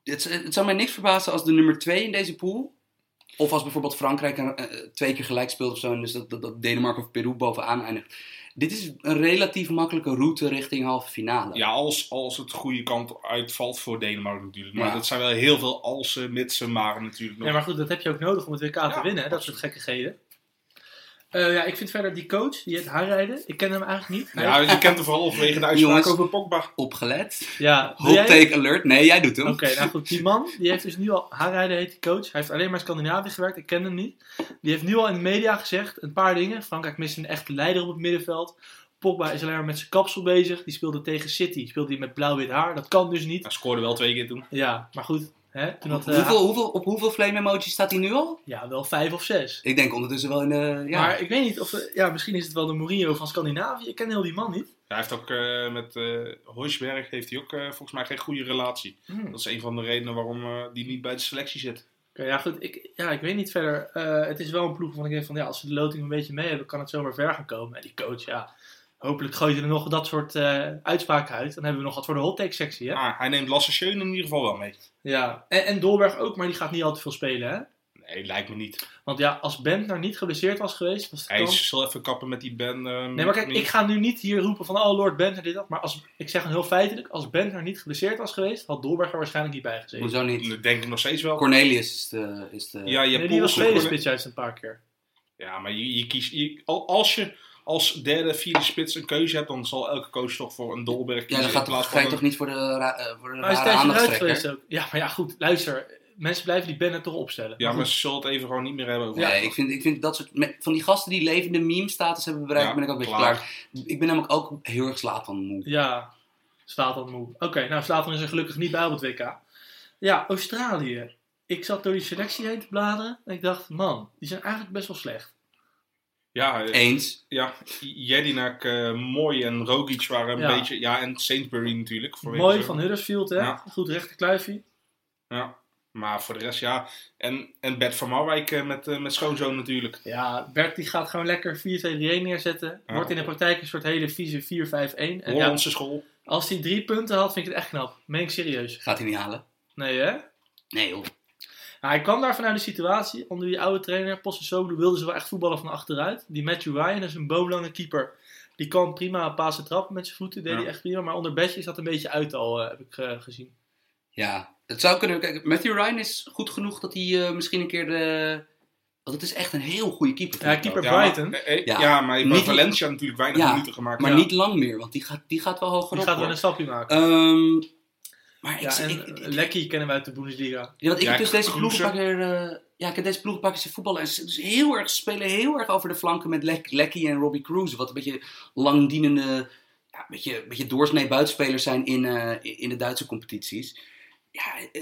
het, het zou mij niks verbazen als de nummer 2 in deze pool. Of als bijvoorbeeld Frankrijk eh, twee keer gelijk speelt of zo. En dus dat, dat, dat Denemarken of Peru bovenaan eindigt. Dit is een relatief makkelijke route richting halve finale. Ja, als, als het goede kant uitvalt voor Denemarken natuurlijk. Maar Ja. dat zijn wel heel veel alsen, mitsen, maren natuurlijk nog. Ja, maar goed, dat heb je ook nodig om het WK te winnen, hè? dat soort gekkigheden. Eh, ja, ik vind verder die coach, die heet Haarrijden. Ik ken hem eigenlijk niet. Ja, heeft- je kent hem vooral vanwege de uitspraak Jongens. over Pogba. Opgelet. ja Hot jij- take alert. Nee, jij doet hem. Oké, nou goed, die man, die heeft dus nu al, Haarrijden heet die coach. Hij heeft alleen maar in Scandinavië gewerkt, ik ken hem niet. Die heeft nu al in de media gezegd een paar dingen. Frankrijk mist een echte leider op het middenveld. Pogba is alleen maar met zijn kapsel bezig. Die speelde tegen City, speelde hij met blauw-wit haar. Dat kan dus niet. Hij scoorde wel twee keer toen. Ja, maar goed. Hè, toen had, eh, hoeveel, hoeveel, op hoeveel flame emojis staat hij nu al? Ja, wel vijf of zes. Ik denk ondertussen wel in de. Ja. Maar ik weet niet of... eh, Ja, misschien is het wel de Mourinho van Scandinavië. Ik ken heel die man niet. Hij heeft ook eh, met eh Hoisberg heeft hij ook eh, volgens mij geen goede relatie. Hmm. Dat is een van de redenen waarom eh, die niet bij de selectie zit. Oké, ja, goed. Ik, ja, ik weet niet verder. Eh, het is wel een ploeg waarvan ik denk van... Ja, als ze de loting een beetje mee hebben, kan het zomaar ver gaan komen. En die coach, ja... Hopelijk gooit hij er nog dat soort eh, uitspraken uit. Dan hebben we nog wat voor de hot take sectie, hè? Ah, hij neemt Lasse Schöne in ieder geval wel mee. Ja. En, en Dolberg ook, maar die gaat niet al te veel spelen, hè? Nee, lijkt me niet. Want ja, als Bentner niet geblesseerd was geweest, was Hij kans... zal even kappen met die Ben. eh, Nee, maar kijk, niet. ik ga nu niet hier roepen van, oh Lord Bentner dit dat. Maar als, ik zeg gewoon heel feitelijk, als Bentner niet geblesseerd was geweest, had Dolberg er waarschijnlijk niet bij gezeten. Hoezo niet? Dat denk ik nog steeds wel. Cornelius is de... Is de Ja, je Nee, die was tweede spits juist een paar keer. Ja, maar je, je kiest. Je, al- als je als derde, vierde spits een keuze hebt, dan zal elke coach toch voor een Dolberg ja, kiezen. dan gaat toch, ga je van toch niet voor de, ra- eh, voor de rare ook. Ja, maar ja, goed, luister. Mensen blijven die Bentner toch opstellen. Ja, maar ze zullen het even gewoon niet meer hebben over. Nee, ik vind, ik vind dat soort... met- van die gasten die levende meme-status hebben bereikt, Ja, ben ik ook een beetje klaar. klaar. Ik ben namelijk ook heel erg slaat van moe. Ja, Slatan moe. Oké, nou Slatan is er gelukkig niet bij op het WK. Ja, Australië. Ik zat door die selectie heen te bladeren en ik dacht, man, die zijn eigenlijk best wel slecht. Ja, Eens. ja Jedinak, eh Mooi en Rogic waren een Ja. beetje... Ja, en Sainsbury natuurlijk. voor Mooi van Huddersfield, hè? Ja. Goed rechterkluifje. Ja, maar voor de rest ja. En, en Bert van Marwijk eh, met, eh, met schoonzoon natuurlijk. Ja, Bert die gaat gewoon lekker 4-2-3-1 neerzetten. Ja. Wordt in de praktijk een soort hele vieze 4-5-1. En ja, Hollandse school. als hij drie punten had, vind ik het echt knap. Meen ik serieus. Gaat hij niet halen? Nee, hè? Nee joh. Nou, hij kwam daar vanuit de situatie. Onder die oude trainer, Possessoglu, wilden ze wel echt voetballen van achteruit. Die Matthew Ryan, dat is een boomlange keeper. Die kan prima pasen trappen met zijn voeten. Deed Ja. hij echt prima. Maar onder Besje is dat een beetje uit al, eh, heb ik eh, gezien. Ja, het zou kunnen. Kijk, Matthew Ryan is goed genoeg dat hij eh, misschien een keer de. Want het is echt een heel goede keeper. Ja, keeper. Ja, Brighton. Maar, eh, Ja. ja, maar hij heeft Valencia natuurlijk weinig Ja, minuten gemaakt. Maar Ja. niet lang meer, want die gaat, die gaat wel hoger Die op. gaat wel een stapje maken. Ehm, maar ik, ja, en ik, ik- Lekkie kennen wij uit de Bundesliga. ja, want ik Ja, heb dus deze ploeg Kroeze. een paar keer, eh, ja, ik heb deze ploeg een paar keer zien voetballen. En ze dus heel erg, spelen heel erg over de flanken met Lek, Lekkie en Robbie Cruz. Wat een beetje langdienende, ja, een beetje, een beetje doorsnee buitenspelers zijn in, eh, in de Duitse competities. Ja, eh,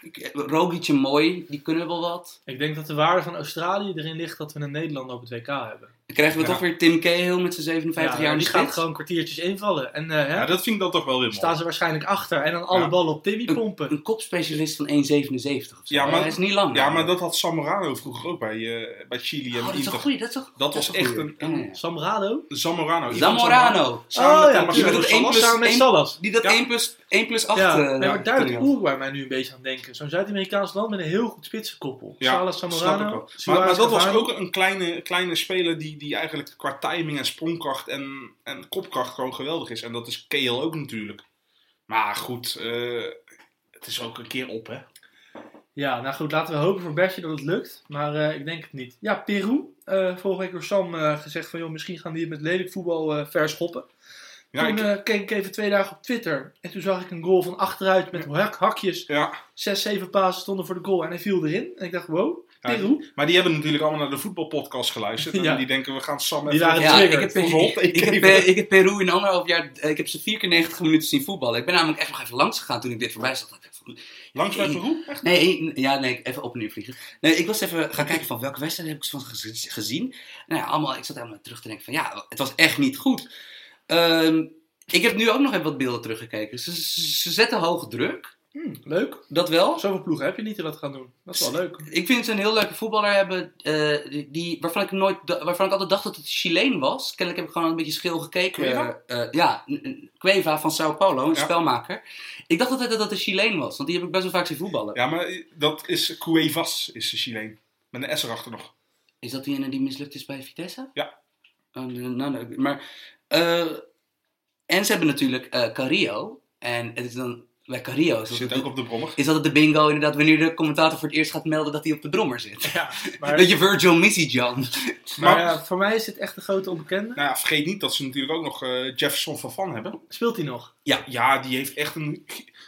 ik- Rogic en Mooi, die kunnen wel wat. Ik denk dat de waarde van Australië erin ligt dat we een Nederlander op het WK hebben. Dan krijgen we Ja. toch weer Tim Cahill met zijn 57 jaar die gaat gewoon kwartiertjes invallen. En eh, hè, Ja, dat vind ik dan toch wel weer staan mooi. ze waarschijnlijk achter. En dan alle Ja. ballen op Timmy pompen. Een kopspecialist van 1,77 of zo. Ja, maar- Hij is niet lang. Ja, maar dat had Zamorano vroeger ook bij, eh, bij Chili en Oh, dat is Inter. een goeie, dat is een, Dat was is echt goeie. een- Ja? Zamorano. Zamorano. Samen Oh, met ja, die plus- met Salas. Dat Ja. 1 plus, 1 plus 8 Ja, eh, nee, maar daar. Uruguay mij nu een beetje aan denken. Zo'n Zuid-Amerikaans land met een heel goed spitsenkoppel. Ja, Salas, Samorano. Maar, maar dat was ook een kleine, kleine speler die, die eigenlijk qua timing en sprongkracht en, en kopkracht gewoon geweldig is. En dat is Keel ook natuurlijk. Maar goed, eh, het is ook een keer op, hè? Ja, nou goed, laten we hopen voor Bertje dat het lukt. Maar eh, ik denk het niet. Ja, Peru. Eh, vorige week door Sam gezegd van, joh, misschien gaan die het met lelijk voetbal verschoppen. Ja, toen ik, keek ik even twee dagen op Twitter. En toen zag ik een goal van achteruit met hak- hakjes. ja. Zes, zeven pasen stonden voor de goal en hij viel erin. En ik dacht, wow, Ja, Peru. maar die hebben natuurlijk allemaal naar de voetbalpodcast geluisterd. Ja. En die denken, we gaan Sam Die even... waren Ja, ik heb, Voor ik, heb, even. ik heb Peru in anderhalf jaar, eh, ik heb ze vier keer 90 minuten zien voetballen. Ik ben namelijk echt nog even langs gegaan toen ik dit voorbij van, Langs bij Peru? Echt? Nee, ja, nee, even opnieuw vliegen. Nee, ik was even gaan kijken van welke wedstrijden heb ik van gez- gezien. Nou ja, allemaal, ik zat helemaal terug te denken van ja, het was echt niet goed. Ehm, ik heb nu ook nog even wat beelden teruggekeken. Ze, ze, ze zetten hoge druk, Hm, leuk. dat wel. Zoveel ploegen heb je niet die dat gaan doen. Dat is wel leuk. Ik vind ze een heel leuke voetballer hebben, eh, die- waarvan, ik nooit, waarvan ik altijd dacht dat het Chileen was. Kennelijk heb ik gewoon een beetje schil gekeken. Eh, ja, Cueva van Sao Paulo, een Ja. spelmaker. Ik dacht altijd dat het een Chileen was, want die heb ik best wel vaak zien voetballen. Ja, maar dat is Cuevas, is de Chileen. Met een S erachter nog. Is dat die ene die mislukt is bij Vitesse? Ja. Oh, nou, nee, maar, eh, en ze hebben natuurlijk Carrillo. En het is dan bij Carrillo is, dat Zit het- ook op de brommer. is dat het de bingo inderdaad wanneer de commentator voor het eerst gaat melden dat hij op de brommer zit. Ja, maar, Beetje Virgil Missy John. maar ja, voor mij is dit echt de grote onbekende. Nou ja, vergeet niet dat ze natuurlijk ook nog eh, Jefferson van Van hebben. Speelt hij nog? Ja, die heeft echt een...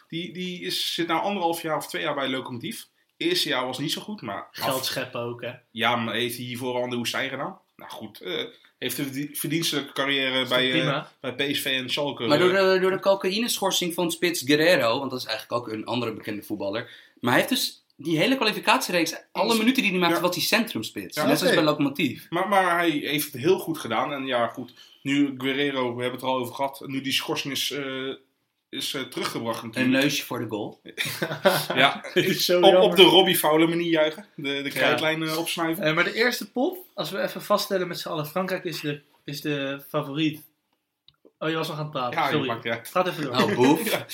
Die, die is, zit nou anderhalf jaar of twee jaar bij Lokomotief. Eerste jaar was niet zo goed, maar... Geld scheppen ook, hè. Ja, maar heeft hij hiervoor al aan de woestijn gedaan? Nou goed, eh, heeft een verdien- verdienstelijke carrière bij, eh, prima? bij PSV en Schalke. Maar door eh, de, door de cocaïneschorsing van Spits Guerrero, want dat is eigenlijk ook een andere bekende voetballer. Maar hij heeft dus die hele kwalificatiereeks, alle minuten die hij maakte, Ja. was hij centrumspits. Ja, Net zoals oké. bij Lokomotief. maar, maar hij heeft het heel goed gedaan. En ja, goed, nu Guerrero, we hebben het er al over gehad. Nu die schorsing is, eh, is eh, teruggebracht Een natuurlijk. neusje voor de goal. Ja, op, de Robbie Fowler manier juichen. De, de krijtlijn eh, opsnuiven. Eh, maar de eerste pot, als we even vaststellen met z'n allen, Frankrijk is de, is de favoriet Oh, je was nog aan het praten. Ja, Sorry. uit. Gaat even door. Oh, boef. Ja.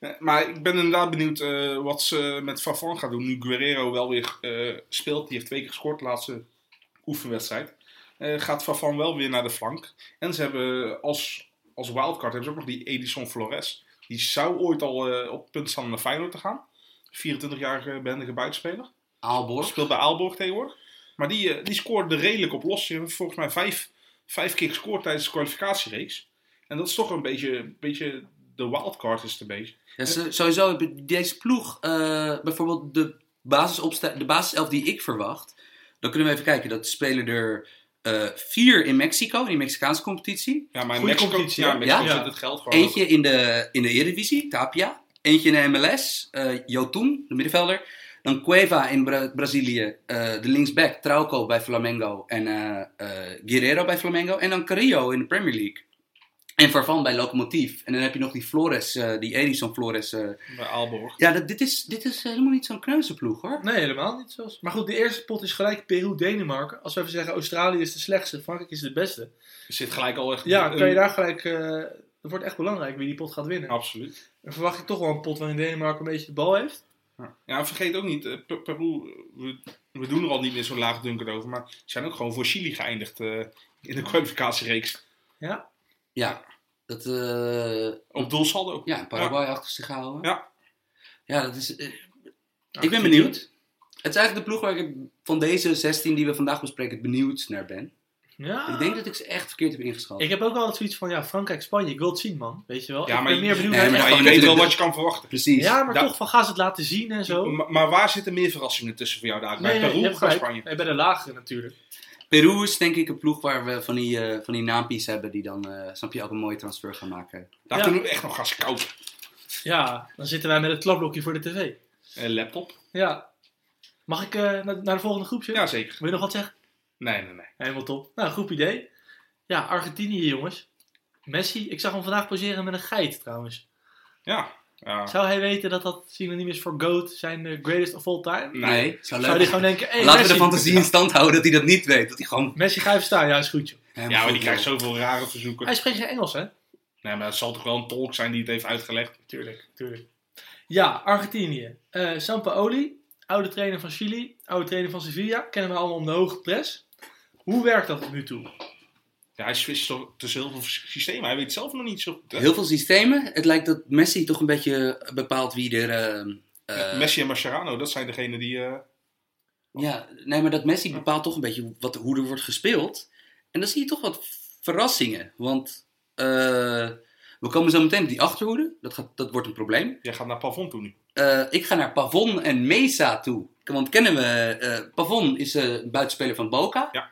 Eh, Maar ik ben inderdaad benieuwd eh, wat ze met Favon gaan doen. Nu Guerrero wel weer eh, speelt. Die heeft twee keer gescoord de laatste oefenwedstrijd. Eh, gaat Favon wel weer naar de flank. En ze hebben als, als wildcard hebben ze ook nog die Edison Flores. Die zou ooit al eh, op het punt staan om naar Feyenoord te gaan. 24-jarige behendige buitenspeler. Aalborg. Speelt bij Aalborg tegenwoordig. Maar die, eh, die scoorde redelijk op los. Volgens mij vijf, vijf keer gescoord tijdens de kwalificatiereeks. En dat is toch een beetje, een beetje de wildcard is het een beetje. Ja, sowieso, deze ploeg, eh, bijvoorbeeld de, basisopsta- de basiself die ik verwacht, dan kunnen we even kijken. Dat spelen er eh, vier in Mexico, in die Mexicaanse competitie. Ja, maar in Goeie Mexico, competitie, ja, Mexico Ja. zit het geld gewoon. Eentje in de, in de Eredivisie, Tapia. Eentje in de MLS, eh Jotun, de middenvelder. Dan Cueva in Bra- Brazilië, eh, de linksback, Trauco bij Flamengo en eh, eh, Guerrero bij Flamengo. En dan Carrillo in de Premier League. En Farfan bij Lokomotief. En dan heb je nog die Flores, eh, die Edison Flores. eh. Bij Aalborg. Ja, dat, dit, is, dit is helemaal niet zo'n kneuzenploeg hoor. Nee, helemaal niet zoals. Maar goed, de eerste pot is gelijk Peru-Denemarken. Als we even zeggen Australië is de slechtste, Frankrijk is de beste. Er zit gelijk al echt... Ja, een- kan je daar gelijk. eh het wordt echt belangrijk wie die pot gaat winnen. Absoluut. Dan verwacht ik toch wel een pot waarin Denemarken een beetje de bal heeft. Ja, ja en vergeet ook niet, eh, Per- Peru, we, we doen er al niet meer zo laagdunkend over, maar ze zijn ook gewoon voor Chili geëindigd eh, in de kwalificatiereeks. Ja, Ja, dat... eh, Op doelsaldo. ja, Paraguay achter zich houden. Ja. Ja, dat is... eh, ik ben benieuwd. Het is eigenlijk de ploeg waar ik van deze 16 die we vandaag bespreken het benieuwd naar ben. Ja. Ik denk dat ik ze echt verkeerd heb ingeschat. Ik heb ook altijd zoiets van, ja, Frankrijk-Spanje, ik wil het zien, man. Weet je wel? Ja, ik maar ben je- meer benieuwd Nee, maar je weet wel wat je kan verwachten. Precies. Ja, maar Da- toch, van gaan ze het laten zien en zo. Maar, maar waar zitten meer verrassingen tussen voor jou daar? Bij nee, Peru of bij. Spanje? Nee, bij de lagere natuurlijk. Peru is denk ik een ploeg waar we van die, eh van die naampies hebben die dan, eh, snap je, ook een mooie transfer gaan maken. Daar Ja. kunnen we echt nog gaan scouten. Ja, dan zitten wij met het klapblokje voor de tv. Eh, laptop? Ja. Mag ik naar, naar de volgende groepje? Ja, zeker. Wil je nog wat zeggen? Nee, nee, nee. Helemaal top. Nou, groep idee. Ja, Argentinië, jongens. Messi, ik zag hem vandaag poseren met een geit trouwens. Ja. Ja. Zou hij weten dat dat synoniem is voor GOAT, zijn eh, greatest of all time? Nee. zou Zou hij gewoon denken, hey, Laten Messi, we de fantasie in stand houden dat hij dat niet weet. Dat hij gewoon... Messi, ga even staan. Ja, is goed, joh. Ja, maar die krijgt zoveel rare verzoeken. Hij spreekt geen Engels, hè? Nee, maar het zal toch wel een tolk zijn die het heeft uitgelegd. Tuurlijk, tuurlijk. Ja, Argentinië. Eh Sampaoli, oude trainer van Chili, oude trainer van Sevilla. Kennen we allemaal om de hoge pres. Hoe werkt dat tot nu toe? Ja, hij switcht tussen heel veel systemen. Hij weet zelf nog niet zo hè? Heel veel systemen. Het lijkt dat Messi toch een beetje bepaalt wie er... eh, eh, Messi en Mascherano, dat zijn degenen die... eh, Ja, nee, maar dat Messi bepaalt toch een beetje wat, hoe er wordt gespeeld. En dan zie je toch wat verrassingen. Want eh, we komen zo meteen op die achterhoede. Dat, gaat, dat wordt een probleem. jij gaat naar Pavon toe nu. Eh, ik ga naar Pavon en Mesa toe. Want kennen we... eh Pavon is eh, een buitenspeler van Boca. Ja.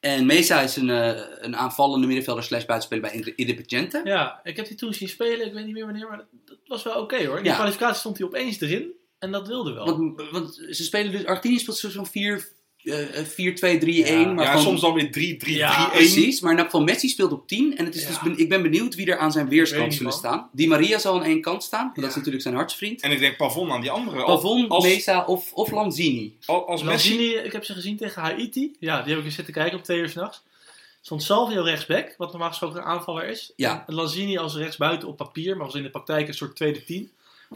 En Mesa is een, eh, een aanvallende middenvelder slash buitenspeler bij Independiente. Ja, ik heb die toen zien spelen. Ik weet niet meer wanneer, maar dat, dat was wel oké hoor. In de Ja. kwalificatie stond hij opeens erin. En dat wilde wel. Want, want ze spelen dus... Argentinië speelt zo'n 4... eh, eh, 4-2-3-1. Ja. maar ja, gewoon- soms dan weer 3, 3, Ja, 3, 1. Precies, maar in elk geval Messi speelt op 10. En het is Ja. dus ben- ik ben benieuwd wie er aan zijn weerskant zullen man. staan. Di Maria zal aan één kant staan, want dat is natuurlijk zijn hartsvriend. En ik denk Pavon aan die andere. Pavon, als, Mesa of, of Lanzini. als, als Messi... Lanzini, ik heb ze gezien tegen Haiti. Ja, die heb ik eens zitten kijken om twee uur s'nachts. Stond Salvio rechtsback, wat normaal gesproken een aanvaller is. Ja. En Lanzini als rechtsbuiten op papier, maar was in de praktijk een soort tweede tien.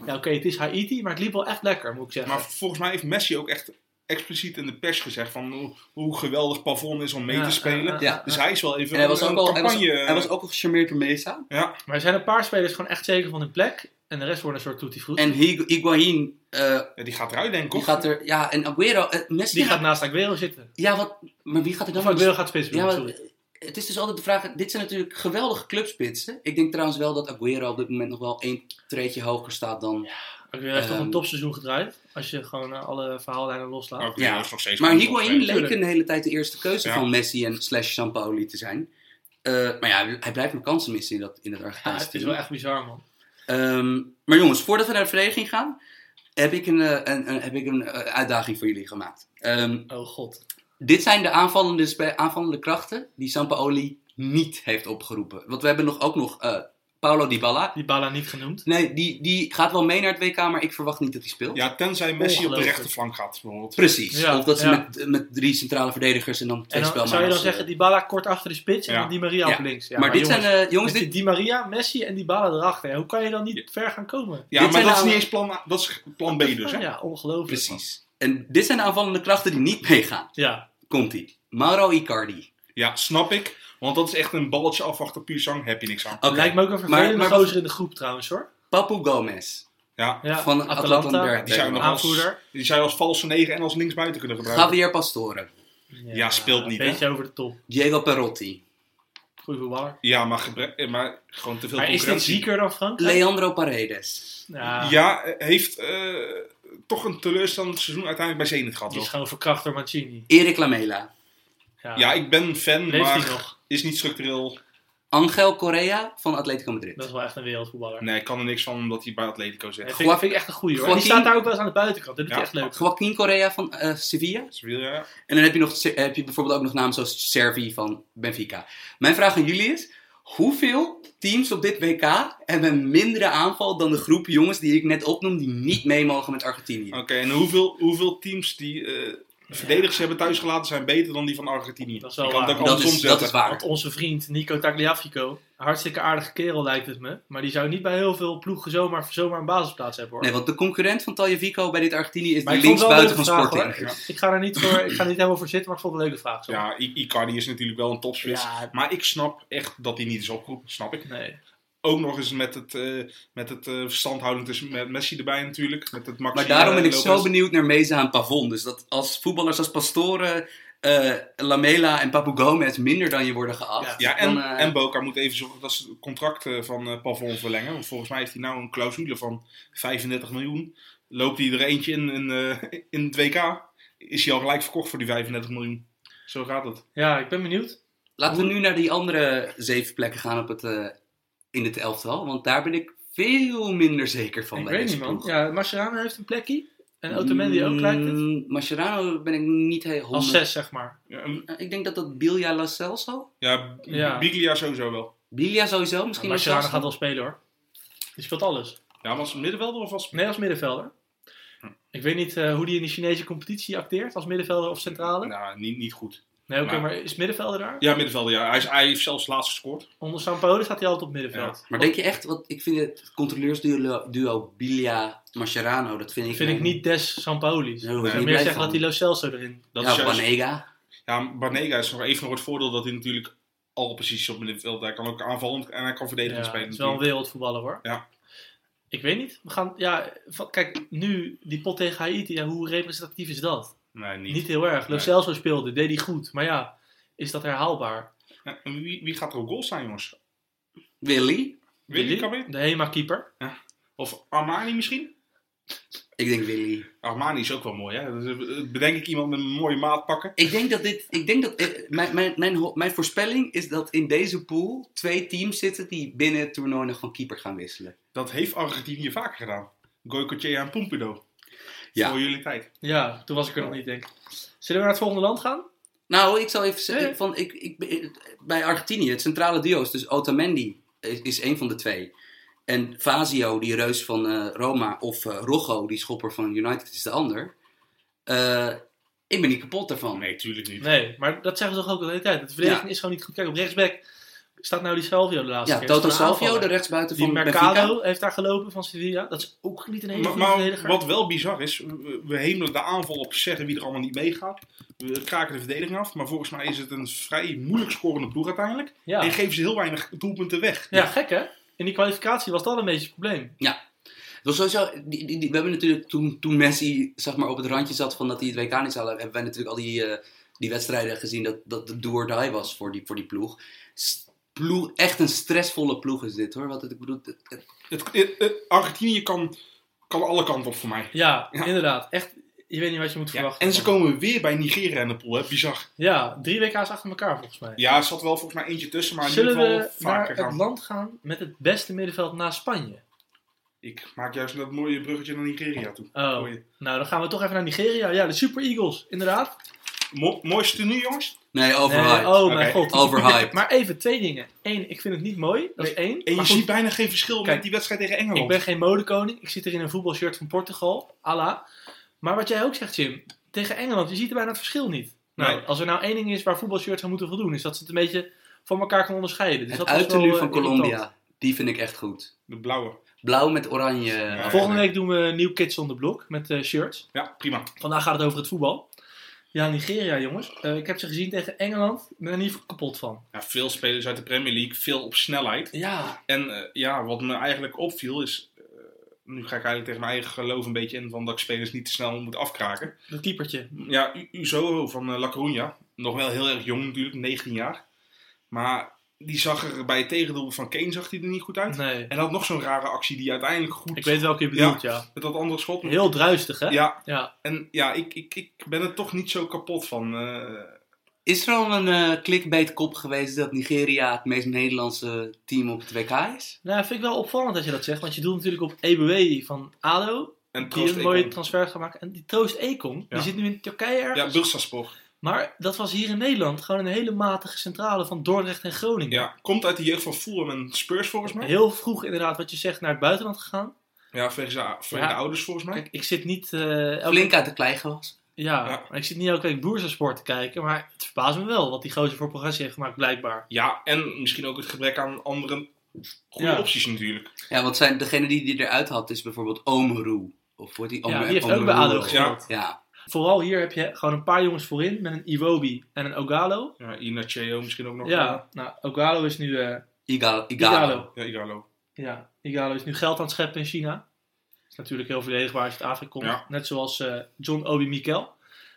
Ja, oké, het is Haiti, maar het liep wel echt lekker, moet ik zeggen. Maar volgens mij heeft Messi ook echt expliciet in de pers gezegd van hoe, hoe geweldig Pavon is om mee Ja, te spelen. ja. Dus hij is wel even En hij was, een, ook al, hij, was, campagne... hij was ook al gecharmeerd door Mesa. Ja, Maar er zijn een paar spelers gewoon echt zeker van hun plek. En de rest wordt een soort tutti frutti. En Higu- Higuain, eh, ja, die gaat eruit denk ik. die of? gaat er... Ja, en Aguero... eh, Messi Die gaat naast Aguero zitten. Ja, wat... Maar wie gaat er dan... Of Aguero gaat spits doen, Ja, maar, sorry. het is dus altijd de vraag... Dit zijn natuurlijk geweldige clubspitsen. Ik denk trouwens wel dat Aguero op dit moment nog wel één treetje hoger staat dan... Aguero heeft toch een topseizoen gedraaid. Als je gewoon eh, alle verhaallijnen loslaat. Ook Ja. is nog steeds Maar Higuain opgetreden. leek een hele tijd de eerste keuze Ja. van Messi en slash Sampaoli te zijn. Eh, maar ja, hij blijft maar kansen missen in dat, in het Ja, Argentijnse het is team. wel echt bizar, man. Ehm, maar jongens, voordat we naar de verdediging gaan, heb ik een, eh, een, een- heb ik een uitdaging voor jullie gemaakt. Ehm, Oh god. dit zijn de aanvallende, aanvallende krachten die Sampaoli niet heeft opgeroepen. Want we hebben nog, ook nog eh Paulo Dybala. Die Bala niet genoemd. Nee, die, die gaat wel mee naar het WK, maar ik verwacht niet dat hij speelt. Ja, tenzij Messi op de rechterflank gaat, bijvoorbeeld. Precies. Ja, of dat ze ja. met, met drie centrale verdedigers en dan twee En dan spelmakers... zou je dan eh, zeggen, die Bala kort achter de spits en Ja. dan Di Maria Ja. op links. Ja, maar, dit jongens, zijn... eh, jongens, dit, die Di Maria, Messi en die Bala erachter. Hoe kan je dan niet ver gaan komen? Ja, Dit maar zijn dat is niet eens plan A, dat is plan B dus, hè? Ja, ongelooflijk. precies. En dit zijn de aanvallende krachten die niet meegaan. Ja, Komt-ie. Mauro Icardi. Ja, snap ik. Want dat is echt een balletje afwachten, puur zang, heb je niks aan. Oké. lijkt me ook een vervelende Maar- maar- gozer in de groep trouwens hoor. Papu Gomez. Ja, Ja, van Atalanta. Atalanta, die zou je nog aanvoerder. als, die zou je als valse negen en als linksbuiten kunnen gebruiken. Javier Pastore. Ja, speelt niet, Een hè? beetje over de top. Diego Perotti. Goeie voetballer. Ja, maar, gebre- eh, maar gewoon te veel Maar is dit concurrentie. zieker dan Frankrijk? Leandro Paredes. Ja, Ja, eh, heeft eh, toch een teleurstellend seizoen uiteindelijk bij Zenit gehad. die is gewoon verkracht door Mancini. Erik Lamela. Ja, Ja, ik ben fan, Leeft hij maar nog? Is niet structureel. Angel Correa van Atletico Madrid. Dat is wel echt een wereldvoetballer. Nee, ik kan er niks van omdat hij bij Atletico Dat zit. vind, ik- vind ik echt een goeie hoor. Die staat daar ook wel eens aan de buitenkant. Dat doet hij Ja. echt leuk. Joaquin Correa van eh, Sevilla. Sevilla, ja. En dan heb je, nog, heb je bijvoorbeeld ook nog namen zoals Servi van Benfica. Mijn vraag aan jullie is: hoeveel teams op dit WK hebben een mindere aanval dan de groep jongens die ik net opnoem die niet mee mogen met Argentinië? Oké, en hoeveel, hoeveel teams die eh, verdedigers hebben thuisgelaten zijn beter dan die van Argentinië? Dat is wel waar. ook Dat is, dat zetten. is waar. Want onze vriend Nico Tagliafico, hartstikke aardige kerel lijkt het me. Maar die zou niet bij heel veel ploegen zomaar, zomaar een basisplaats hebben hoor. Nee, want de concurrent van Taljevico bij dit Argentinië is Maar de een linksbuiten van vraag, Sporting. Ik ga er niet voor, ik ga er niet helemaal voor zitten, maar ik vond het een leuke vraag. Zo. Ja, I- Icardi is natuurlijk wel een topspits. Ja. Maar ik snap echt dat hij niet is opgeroepen. Snap ik. Nee. Ook nog eens met het, eh, met het eh, verstandhouding tussen met Messi erbij natuurlijk. Met het Maxi, Maar daarom ben eh, ik zo Lopez. benieuwd naar Meza en Pavon. Dus dat als voetballers als Pastore, eh, Lamela en Papu Gomez minder dan je worden geacht. Ja, en, dan, eh, en Boca moet even zorgen dat ze het contract eh, van eh, Pavon verlengen. Want volgens mij heeft hij nou een clausule van 35 miljoen. Loopt hij er eentje in, in, eh, in het WK, is hij al gelijk verkocht voor die 35 miljoen. Zo gaat het. Ja, ik ben benieuwd. Laten we nu naar die andere zeven plekken gaan op het, eh, in het elftal. Want daar ben ik veel minder zeker van ik bij weet deze niet man. Ja, Mascherano heeft een plekje. En Otamendi ook lijkt het. Mm, Mascherano ben ik niet heel Als zes zeg maar. Ja, en- Ik denk dat dat Bilja La Celso. ja, Ja. Biglia sowieso wel. Bilja sowieso, misschien La Mascherano gaat wel spelen hoor. Die speelt alles. Ja, was middenvelder of was... Nee, als middenvelder. Hm. Ik weet niet eh, hoe die in de Chinese competitie acteert. Als middenvelder of centrale. Nou, niet, niet goed. Nee, oké, Maar- maar is middenvelder daar? Ja, middenvelder, ja. Hij, is, hij heeft zelfs laatst gescoord. Onder Sampaoli staat hij altijd op middenveld. Maar denk je echt, want ik vind het controleursduo duo Bilja Mascherano, dat vind ik... Vind ik niet des Ik ik zou niet meer zeggen van. dat hij Lo Celso erin. Dat ja, is juist, Banega. ja, Banega is nog even nog het voordeel dat hij natuurlijk alle posities op middenveld... Hij kan ook aanvallend en hij kan verdedigend Ja, spelen. het is wel een wereldvoetballer hoor. Ja. Ik weet niet. We gaan, ja, kijk, nu die pot tegen Haiti, ja, hoe representatief is dat? Nee, niet. Niet, heel erg. Lo Nee. Celso speelde, deed hij goed. Maar ja, is dat herhaalbaar? Ja, en wie, wie gaat er op goal staan, jongens? Willy. Willy kan weer? De HEMA-keeper. Of Armani misschien? Ik denk Willy. Armani is ook wel mooi, hè? Dus, eh, bedenk ik iemand met een mooie maat pakken. Ik denk dat dit. Ik denk dat. eh, mijn, mijn, mijn, mijn voorspelling is dat in deze pool twee teams zitten die binnen het toernooi nog van keeper gaan wisselen. Dat heeft Argentinië vaker gedaan. Goycochea en Pumpido. Ja. Voor jullie tijd. Ja, toen was ik er nog niet, denk ik. Zullen we naar het volgende land gaan? Nou, ik zal even zeggen. Van, ik, ik, bij Argentinië, het centrale duo is dus Otamendi is, is een van de twee. En Fazio, die reus van eh, Roma, of eh Rocco, die schopper van United, is de ander. Eh, ik ben niet kapot daarvan. Nee, tuurlijk niet. Nee, maar dat zeggen ze toch ook de hele tijd. De verdediging is gewoon niet goed. Kijk, op rechtsback staat nou die Salvio de laatste Ja, keer. Toto Dat is een Salvio, de rechtsbuiten Die van Mercado Benfica. heeft daar gelopen van Sevilla. Dat is ook niet een hele Maar, goede maar verdediger. wat wel bizar is, we, hemelen de aanval op zeggen wie er allemaal niet meegaat. We kraken de verdediging af, maar volgens mij is het een vrij moeilijk scorende ploeg uiteindelijk. ja. En geven ze heel weinig doelpunten weg. ja, gek hè? In die kwalificatie was dat een beetje het probleem. Dat was sowieso, die, die, die- we hebben natuurlijk toen, toen Messi zeg maar, op het randje zat van dat hij het WK niet zou halen, hebben wij natuurlijk al die, eh, die wedstrijden gezien dat, dat de do or die was voor die, voor die ploeg. S- ploeg. Echt een stressvolle ploeg is dit hoor. Wat het, ik bedoel, het- het- Het, het- het- Argentinië kan, kan alle kanten op voor mij. Ja, Ja. inderdaad. Echt, je weet niet wat je moet Ja, verwachten. en ze van. komen weer bij Nigeria in de pool, hè? bizar. Ja, drie WK's achter elkaar volgens mij. Ja, er zat wel volgens mij eentje tussen, maar in Zullen ieder we geval naar vaker het land gaan met het beste middenveld na Spanje? Ik maak juist dat mooie bruggetje naar Nigeria toe. Oh, Goeie. nou dan gaan we toch even naar Nigeria. Ja, de Super Eagles, inderdaad. Mo mooiste nu, jongens? Nee, overhyped. Nee, oh mijn god. overhyped. Maar even twee dingen. Eén, ik vind het niet mooi. Dat is één. En je ziet bijna geen verschil Kijk, met die wedstrijd tegen Engeland. Ik ben geen modekoning. Ik zit er in een voetbalshirt van Portugal. Allah. Maar wat jij ook zegt, Jim. Tegen Engeland, je ziet er bijna het verschil niet. Nou, Nee. als er nou één ding is waar voetbalshirts aan moeten voldoen, is dat ze het een beetje van elkaar kan onderscheiden. Dus Het wel, van eh. Colombia, die vind ik echt goed. De blauwe. Blauw met oranje. Ja, Volgende week doen we Nieuw Kids on the Block met eh, shirts. Ja, prima. Vandaag gaat het over het voetbal. Ja, Nigeria, jongens. Eh, ik heb ze gezien tegen Engeland. Ik ben er niet kapot van. Ja, veel spelers uit de Premier League, veel op snelheid. Ja, En eh, ja, wat me eigenlijk opviel is... eh, nu ga ik eigenlijk tegen mijn eigen geloof een beetje in van dat ik spelers niet te snel moet afkraken. dat keepertje. Ja, U- Uzo van La Coruña. Nog wel heel erg jong natuurlijk, 19 jaar. Maar die zag er bij het tegendoel van Kane zag hij er niet goed uit. Nee. En had nog zo'n rare actie die uiteindelijk goed... Ik weet welke je bedoelt, ja. Met dat andere schot. Heel druistig, hè? Ja, Ja. en ja, ik, ik, ik ben er toch niet zo kapot van. eh. Is er al een eh clickbait kop geweest dat Nigeria het meest Nederlandse team op het WK is? Nou, vind ik wel opvallend dat je dat zegt. Want je doet natuurlijk op EBW van ADO. en Die een mooie transfer gaat maken. En die Troost Ekong, Ja. die zit nu in Turkije Ja, ergens. Bursaspor. Maar dat was hier in Nederland gewoon een hele matige centrale van Dordrecht en Groningen. Ja, komt uit de jeugd van Fulham en Spurs volgens mij. Heel vroeg inderdaad, wat je zegt, naar het buitenland gegaan. Ja, vanwege Ja. de ouders volgens mij. Kijk, ik zit niet... eh, elke- Flink uit de klei gewas. Ja, Ja. maar ik zit niet elke week Boersersport te kijken. Maar het verbaast me wel wat die gozer voor progressie heeft gemaakt, blijkbaar. Ja, en misschien ook het gebrek aan andere goede Ja. opties natuurlijk. Ja, want zijn, degene die die eruit had is bijvoorbeeld Omeru. Of wordt die Ja, Omer- die heeft ook bij ADO Ja. gespeeld. Ja, Vooral hier heb je gewoon een paar jongens voorin met een Iwobi en een Ogalo. Ja, Inacheo misschien ook nog. Ja, nou, Ogalo is nu... eh, Igalo. Igalo. Igalo. Ja, Igalo. Ja, Igalo is nu geld aan het scheppen in China. is natuurlijk heel verdedigbaar als je uit Afrika komt. Ja. Net zoals eh, John Obi Mikel.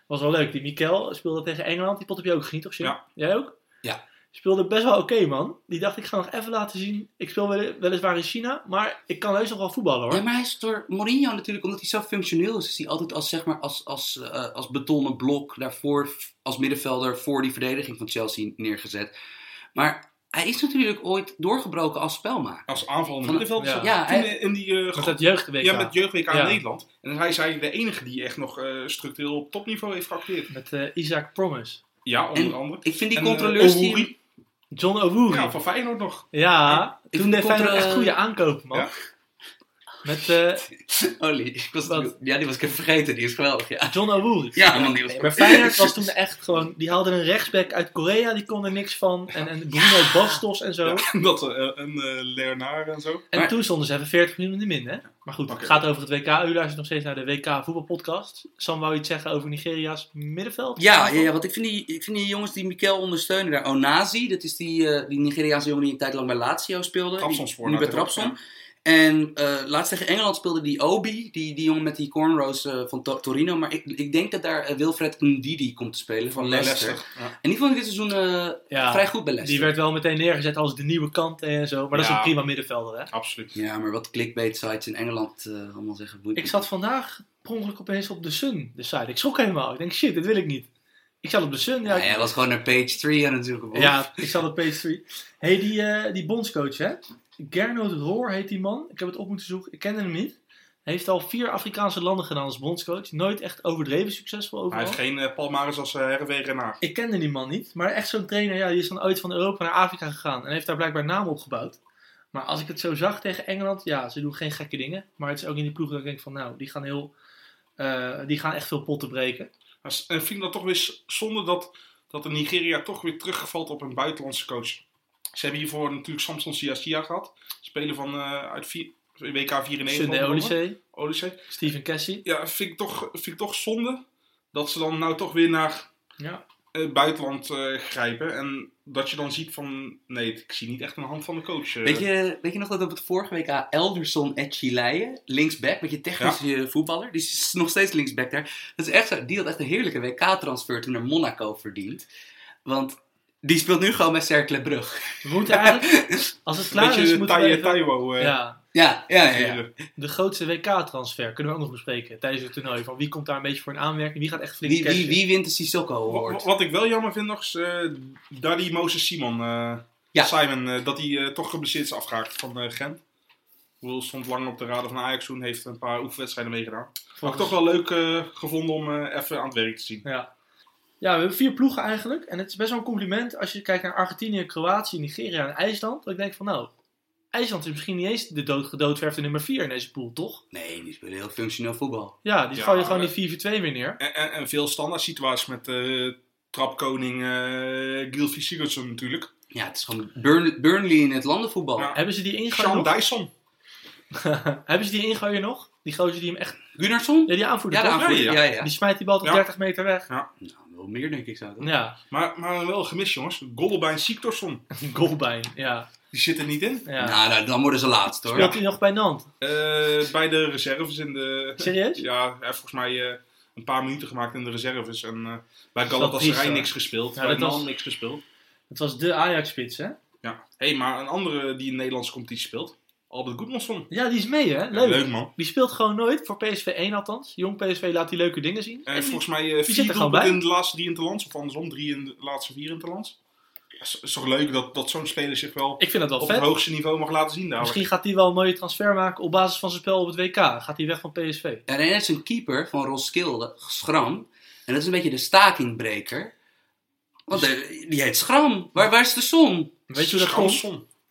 Was wel leuk. Die Mikel speelde tegen Engeland. Die pot heb je ook gezien, toch? Jim? Ja. Jij ook? Ja. Speelde best wel oké, man. Die dacht, ik ga nog even laten zien. Ik speel wel- weliswaar in China, maar ik kan heus nog wel voetballen, hoor. Ja, maar hij is door Mourinho natuurlijk, omdat hij zo functioneel is, is hij altijd als, zeg maar, als, als, eh, als betonnen blok daarvoor, als middenvelder voor die verdediging van Chelsea neergezet. Maar hij is natuurlijk ooit doorgebroken als spelmaker. Als aanvallende Van- middenvelder. ja. Ja, hij- in die... eh, Met dat jeugd-WK. ja, met jeugd-WK Ja. in Nederland. En hij is de enige die echt nog eh, structureel op topniveau heeft geacteerd. Met eh, Isaac Promise. Ja, onder En andere. Ik vind die En, eh, controleurs die... John Owuri. Ja, Ja, van Feyenoord nog. Ik toen deed de Feyenoord echt goede aankopen, man. Ja. Met eh, Holy, ik was, Wat? ja, die was ik even vergeten, die is geweldig, ja. John Owuri. Ja, man, die was... Maar Feyenoord was toen echt gewoon... Die haalden een rechtsback uit Korea, die kon er niks van. En, en Bruno Bastos en zo. Ja, dat eh, een uh, Leonard en zo. En Maar- toen stonden ze even 40 miljoen in de min, hè? Maar goed, het gaat over het WK. U luistert nog steeds naar de WK voetbalpodcast. Sam, wou je iets zeggen over Nigeria's middenveld? Ja, ja, ja, want ik vind, die, ik vind die jongens die Mikel ondersteunen daar. Onazi, dat is die, eh, die Nigeriaanse jongen die een tijd lang bij Lazio speelde. Die- Nu bij Trabzon. En eh, laatst tegen Engeland speelde die Obi, die, die jongen met die cornrows eh, van To- Torino. Maar ik, ik denk dat daar eh, Wilfred Ndidi komt te spelen van Leicester. Leicester. Ja. En die vond ik dit seizoen eh, Ja, vrij goed bij Leicester. Die werd wel meteen neergezet als de nieuwe kant en zo. Maar dat is Ja. een prima middenvelder, hè? Absoluut. Ja, maar wat clickbait sites in Engeland eh, allemaal zeggen. boeit Ik zat vandaag per ongeluk opeens op de Sun, de site. Ik schrok helemaal. Ik denk, shit, dit wil ik niet. Ik zat op de Sun. Ja, Ja, ik- jij was gewoon naar page 3 aan het zoeken. Ja, ik zat op page 3. hey, die, eh, die bondscoach, hè? Gernot Roor heet die man. Ik heb het op moeten zoeken. Ik kende hem niet. Hij heeft al vier Afrikaanse landen gedaan als bondscoach. Nooit echt overdreven succesvol Hij overal. heeft geen uh, palmares als uh, Hervé Renard. Ik kende die man niet. Maar echt zo'n trainer, ja, die is dan ooit van Europa naar Afrika gegaan. En heeft daar blijkbaar naam opgebouwd. Maar als ik het zo zag tegen Engeland, ja, ze doen geen gekke dingen. Maar het is ook in die ploeg dat ik denk van, nou, die gaan heel... eh, die gaan echt veel potten breken. En vind ik dat toch weer zonde dat, dat de Nigeria toch weer terugvalt op een buitenlandse coach. Ze hebben hiervoor natuurlijk Samson Siasia gehad. Speler van uh, uit vier, WK 94. Sunday Olise. Steven Cassie. Ja, vind ik, toch, vind ik toch zonde dat ze dan nou toch weer naar ja. het buitenland uh, grijpen. En dat je dan ziet van, nee, ik zie niet echt een hand van de coach. Uh. Weet, je, weet je nog dat op het vorige WK Elderson Etchileien, linksback, beetje technische ja. voetballer, die is nog steeds linksback daar. Dat is echt zo, die had echt een heerlijke WK-transfer toen naar Monaco verdiend. Want die speelt nu gewoon bij Cercle Brugge. We moeten eigenlijk, als het klaar Beetje is, moeten we even... Taiwo, uh, ja. Ja, ja, ja, ja. De grootste WK-transfer kunnen we ook nog bespreken tijdens het toernooi. Van wie komt daar een beetje voor een aanmerking? Wie gaat echt flink wie, wie, wie wint de Sissoko Award? Wat, wat ik wel jammer vind nog is uh, Daddy Moses Simon. Uh, ja. Simon, uh, dat hij toch geblesseerd is afgehaakt van Gent. Wil stond lang op de raden van Ajax toen, heeft een paar oefenwedstrijden meegedaan. Vond ik toch wel leuk uh, gevonden om uh, even aan het werk te zien. Ja. Ja, we hebben vier ploegen eigenlijk. En het is best wel een compliment als je kijkt naar Argentinië, Kroatië, Nigeria en IJsland. Dat ik denk van nou, IJsland is misschien niet eens de dood, gedoodverfde nummer 4 in deze pool, toch? Nee, die spelen heel functioneel voetbal. Ja, die Ja, je gewoon die 4-4-2 weer neer. En, en, en veel standaard situaties met eh trapkoning eh Gylfi Sigurdsson natuurlijk. Ja, het is gewoon Burn- Burnley in het landenvoetbal. Ja. Hebben ze die ingooi Sean nog? Dyson. hebben ze die ingooien nog? Die gozer die hem echt... Gunnarsson? Ja, die aanvoerder Ja, aanvoerder. Ja, Ja, ja. ja. Die smijt die bal tot Ja. 30 meter weg. Nou, wel meer denk ik zo. toch? Ja, Maar, maar wel gemist jongens. Golbein Sigurdsson. goalbijn. Ja. Die zit er niet in. ja. Nou, nou, dan worden ze laatst hoor. Speelt hij nog bij Nantes? Eh, bij de reserves in de... Serieus? Ja, hij heeft volgens mij eh, een paar minuten gemaakt in de reserves. En eh, bij Galatasaray niks gespeeld. Ja, bij dat was- Nan niks gespeeld. Het was de Ajax-spits, hè? Ja. hey, maar een andere die in de Nederlandse competitie speelt. Albert Goedmansson. Ja, die is mee, hè? Ja, Leuk. leuk man. Die speelt gewoon nooit, voor PSV 1 althans. Jong PSV laat die leuke dingen zien. En En volgens mij eh zit vier er gewoon doelpunten bij. in de laatste drie interlands. Of andersom, drie in de laatste vier interlands. Het is, is toch leuk dat, dat zo'n speler zich wel Ik vind het wel op het hoogste niveau mag laten zien daar. Misschien gaat hij wel een mooie transfer maken op basis van zijn spel op het WK. Gaat hij weg van PSV. En er is een keeper van Roskilde, Schram. En dat is een beetje de stakingbreker. Want er- die heet Schram. Waar, waar is de zon? Weet je hoe dat komt?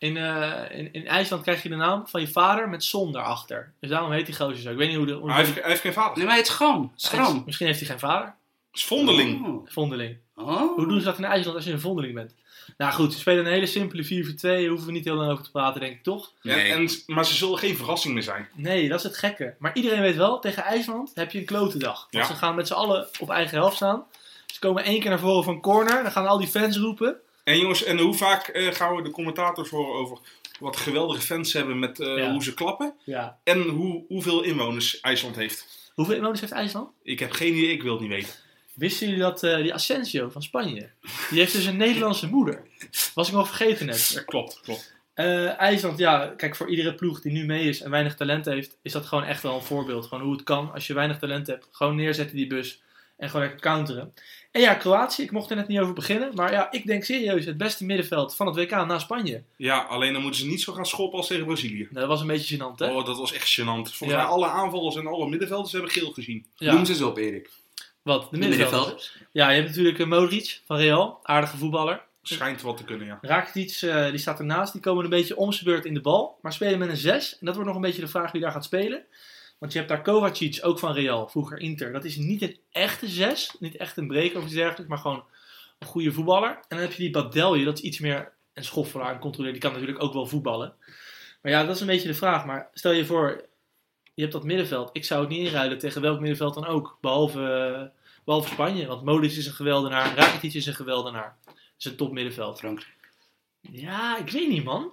In, eh, in, in IJsland krijg je de naam van je vader met zon daarachter. Dus daarom heet die gozer zo. Ik weet niet hoe de... Hoe hij heeft, hij heeft geen vader. Nee, maar hij heet Schram. Hij is- Schram. Misschien heeft hij geen vader. Het is Vondeling. Oh. Vondeling. Oh. Hoe doen ze dat in IJsland als je een vondeling bent? Nou goed, ze spelen een hele simpele 4-4-2. Daar hoeven we niet heel lang over te praten, denk ik toch? Nee. En, en, maar ze zullen geen verrassing meer zijn. Nee, dat is het gekke. Maar iedereen weet wel, tegen IJsland heb je een klote dag. Want Ja. ze gaan met z'n allen op eigen helft staan. Ze komen één keer naar voren van corner. Dan gaan al die fans roepen. En jongens, en hoe vaak eh, gaan we de commentators horen over wat geweldige fans hebben met eh, Ja. hoe ze klappen. Ja. En hoe, hoeveel inwoners IJsland heeft. Hoeveel inwoners heeft IJsland? Ik heb geen idee, ik wil het niet weten. Wisten jullie dat eh, die Asensio van Spanje, die heeft dus een Nederlandse moeder. Was ik nog vergeten net. Ja, klopt, klopt. IJsland, ja, kijk, voor iedere ploeg die nu mee is en weinig talent heeft, is dat gewoon echt wel een voorbeeld. Gewoon hoe het kan als je weinig talent hebt. Gewoon neerzetten die bus en gewoon lekker counteren. En ja, Kroatië, ik mocht er net niet over beginnen. Maar ja, ik denk serieus het beste middenveld van het WK na Spanje. Ja, alleen dan moeten ze niet zo gaan schoppen als tegen Brazilië. Dat was een beetje gênant, hè? Oh, dat was echt gênant. Volgens Ja. mij alle aanvallers en alle middenvelders hebben geel gezien. Ja, Noem ze eens op, Erik. wat? De De middenvelders? Ja, je hebt natuurlijk eh, Modric van Real, aardige voetballer. Schijnt wat te kunnen, ja. Rakitic, eh, die staat ernaast. Die komen een beetje om zijn beurt in de bal. Maar spelen met een 6. En dat wordt nog een beetje de vraag wie daar gaat spelen. Want je hebt daar Kovacic, ook van Real, vroeger Inter. Dat is niet een echte 6. Niet echt een breker of iets dergelijks. Maar gewoon een goede voetballer. En dan heb je die Badelje, dat is iets meer een schoffelaar en controleer. Die kan natuurlijk ook wel voetballen. Maar ja, dat is een beetje de vraag. Maar stel je voor, je hebt dat middenveld. Ik zou het niet inruilen tegen welk middenveld dan ook. Behalve, eh, behalve Spanje. Want Modric is een geweldenaar. Rakitic is een geweldenaar. Dat is een top middenveld. Frankrijk. Ja, ik weet niet, man.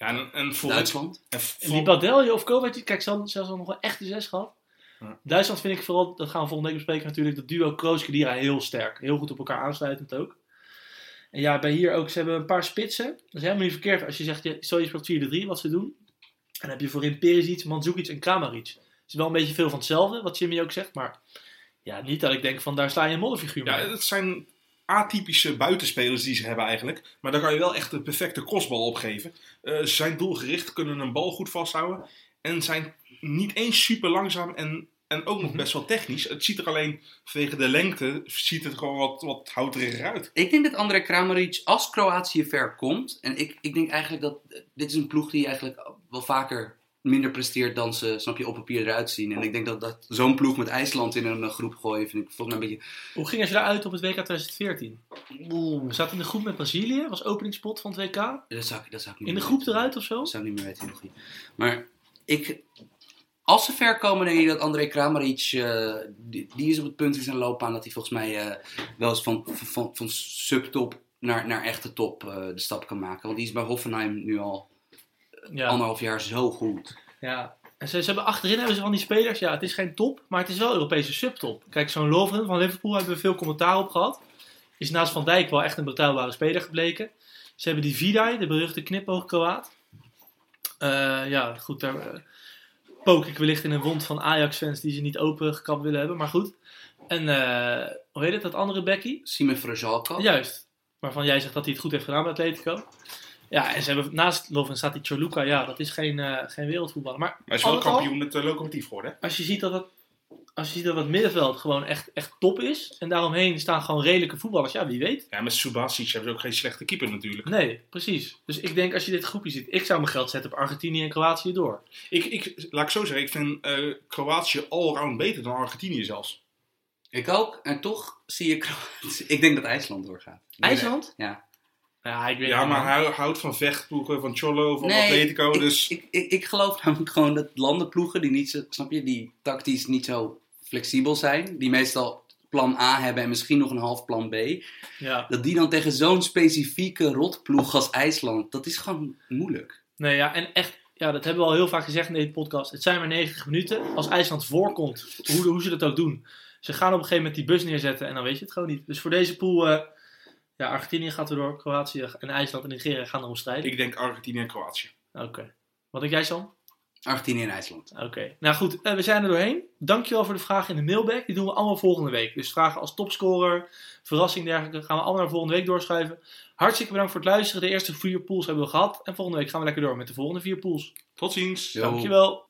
Ja en, en voor Duitsland. En En voor- die Badelje of Kovacic, kijk, ze hadden zelfs al nog een echte zes gehad. Ja. Duitsland vind ik vooral, dat gaan we volgende week bespreken natuurlijk, dat duo Kroos-Kedira heel sterk. Heel goed op elkaar aansluitend ook. En ja, bij hier ook, ze hebben een paar spitsen. Dat is helemaal niet verkeerd als je zegt, je, stel je speelt 4-3, wat ze doen. En dan heb je voorin Perisic, Mandzukic en Kramaric. Het is wel een beetje veel van hetzelfde, wat Jimmy ook zegt, maar ja, niet dat ik denk van, daar sta je een modderfiguur mee. Ja, het zijn atypische buitenspelers die ze hebben eigenlijk. Maar daar kan je wel echt de perfecte crossbal op geven. Eh, ze zijn doelgericht, kunnen een bal goed vasthouden. En zijn niet eens super langzaam en, en ook nog Mhm. best wel technisch. Het ziet er alleen vanwege de lengte, ziet het gewoon wat, wat houteriger uit. Ik denk dat André Kramaric als Kroatië ver komt. En ik, ik denk eigenlijk dat eh, dit is een ploeg die eigenlijk wel vaker minder presteert dan ze, snap je, op papier eruit zien. En ik denk dat, dat zo'n ploeg met IJsland in een eh, groep gooien, vind ik volgens mij een beetje... Hoe gingen ze eruit op het WK 2014? We zaten in de groep met Brazilië, was openingspot van het WK. Dat zou, ik- dat zou ik niet In de groep weten. eruit of zo? Dat zou ik niet meer weten. nog niet. Maar ik, als ze ver komen, denk ik dat André Kramaric, eh, die, die is op het punt in zijn loopbaan dat hij volgens mij eh, wel eens van, van, van, van subtop naar, naar echte top de stap kan maken. Want die is bij Hoffenheim nu al Ja. anderhalf jaar zo goed. Ja, en ze, ze hebben achterin hebben ze van die spelers. Ja, het is geen top, maar het is wel Europese subtop. Kijk, zo'n Lovren van Liverpool hebben we veel commentaar op gehad. Is naast Van Dijk wel echt een betrouwbare speler gebleken. Ze hebben die Vidai, de beruchte knipoog-Kroaat. Eh, ja, goed, daar eh, pook ik wellicht in een wond van Ajax-fans die ze niet opengekapt willen hebben, maar goed. En eh, hoe heet het, dat andere Becky? Simon Frajalko. Juist. Waarvan jij zegt dat hij het goed heeft gedaan bij Atletico. Ja, en ze hebben naast Lovren staat die Choluka. Ja, dat is geen, eh, geen wereldvoetballer. Maar Maar hij is wel kampioen met uh, locomotief geworden. hè? als je ziet dat het als je ziet dat het middenveld gewoon echt, echt top is. En daaromheen staan gewoon redelijke voetballers. Ja, wie weet. Ja, met Subasic hebben ze ook geen slechte keeper natuurlijk. Nee, precies. Dus ik denk als je dit groepje ziet. Ik zou mijn geld zetten op Argentinië en Kroatië door. Ik, ik, laat ik zo zeggen, ik vind eh, Kroatië allround beter dan Argentinië zelfs. Ik ook. En toch zie ik... ik denk dat IJsland doorgaat. IJsland? Ja. Ja, ik weet Ja, niet, maar hij houdt van vechtploegen, van Cholo, van Nee, Atletico. ik, dus ik, ik, ik geloof namelijk gewoon dat landenploegen die niet zo, snap je, die tactisch niet zo flexibel zijn, die meestal plan A hebben en misschien nog een half plan B, Ja. dat die dan tegen zo'n specifieke rotploeg als IJsland, dat is gewoon moeilijk. Nee, ja, en echt, ja, dat hebben we al heel vaak gezegd in deze podcast. Het zijn maar 90 minuten. Als IJsland voorkomt, hoe, hoe ze dat ook doen. Ze gaan op een gegeven moment die bus neerzetten en dan weet je het gewoon niet. Dus voor deze pool, eh, ja, Argentinië gaat er door, Kroatië en IJsland en Nigeria gaan erom strijden. ik denk Argentinië en Kroatië. Oké. Wat denk jij, Sam? Argentinië en IJsland. Oké. Nou goed, eh, we zijn er doorheen. Dankjewel voor de vragen in de mailback. Die doen we allemaal volgende week. Dus vragen als topscorer, verrassing dergelijke, gaan we allemaal naar volgende week doorschuiven. Hartstikke bedankt voor het luisteren. De eerste vier pools hebben we gehad. En volgende week gaan we lekker door met de volgende vier pools. Tot ziens. Dankjewel.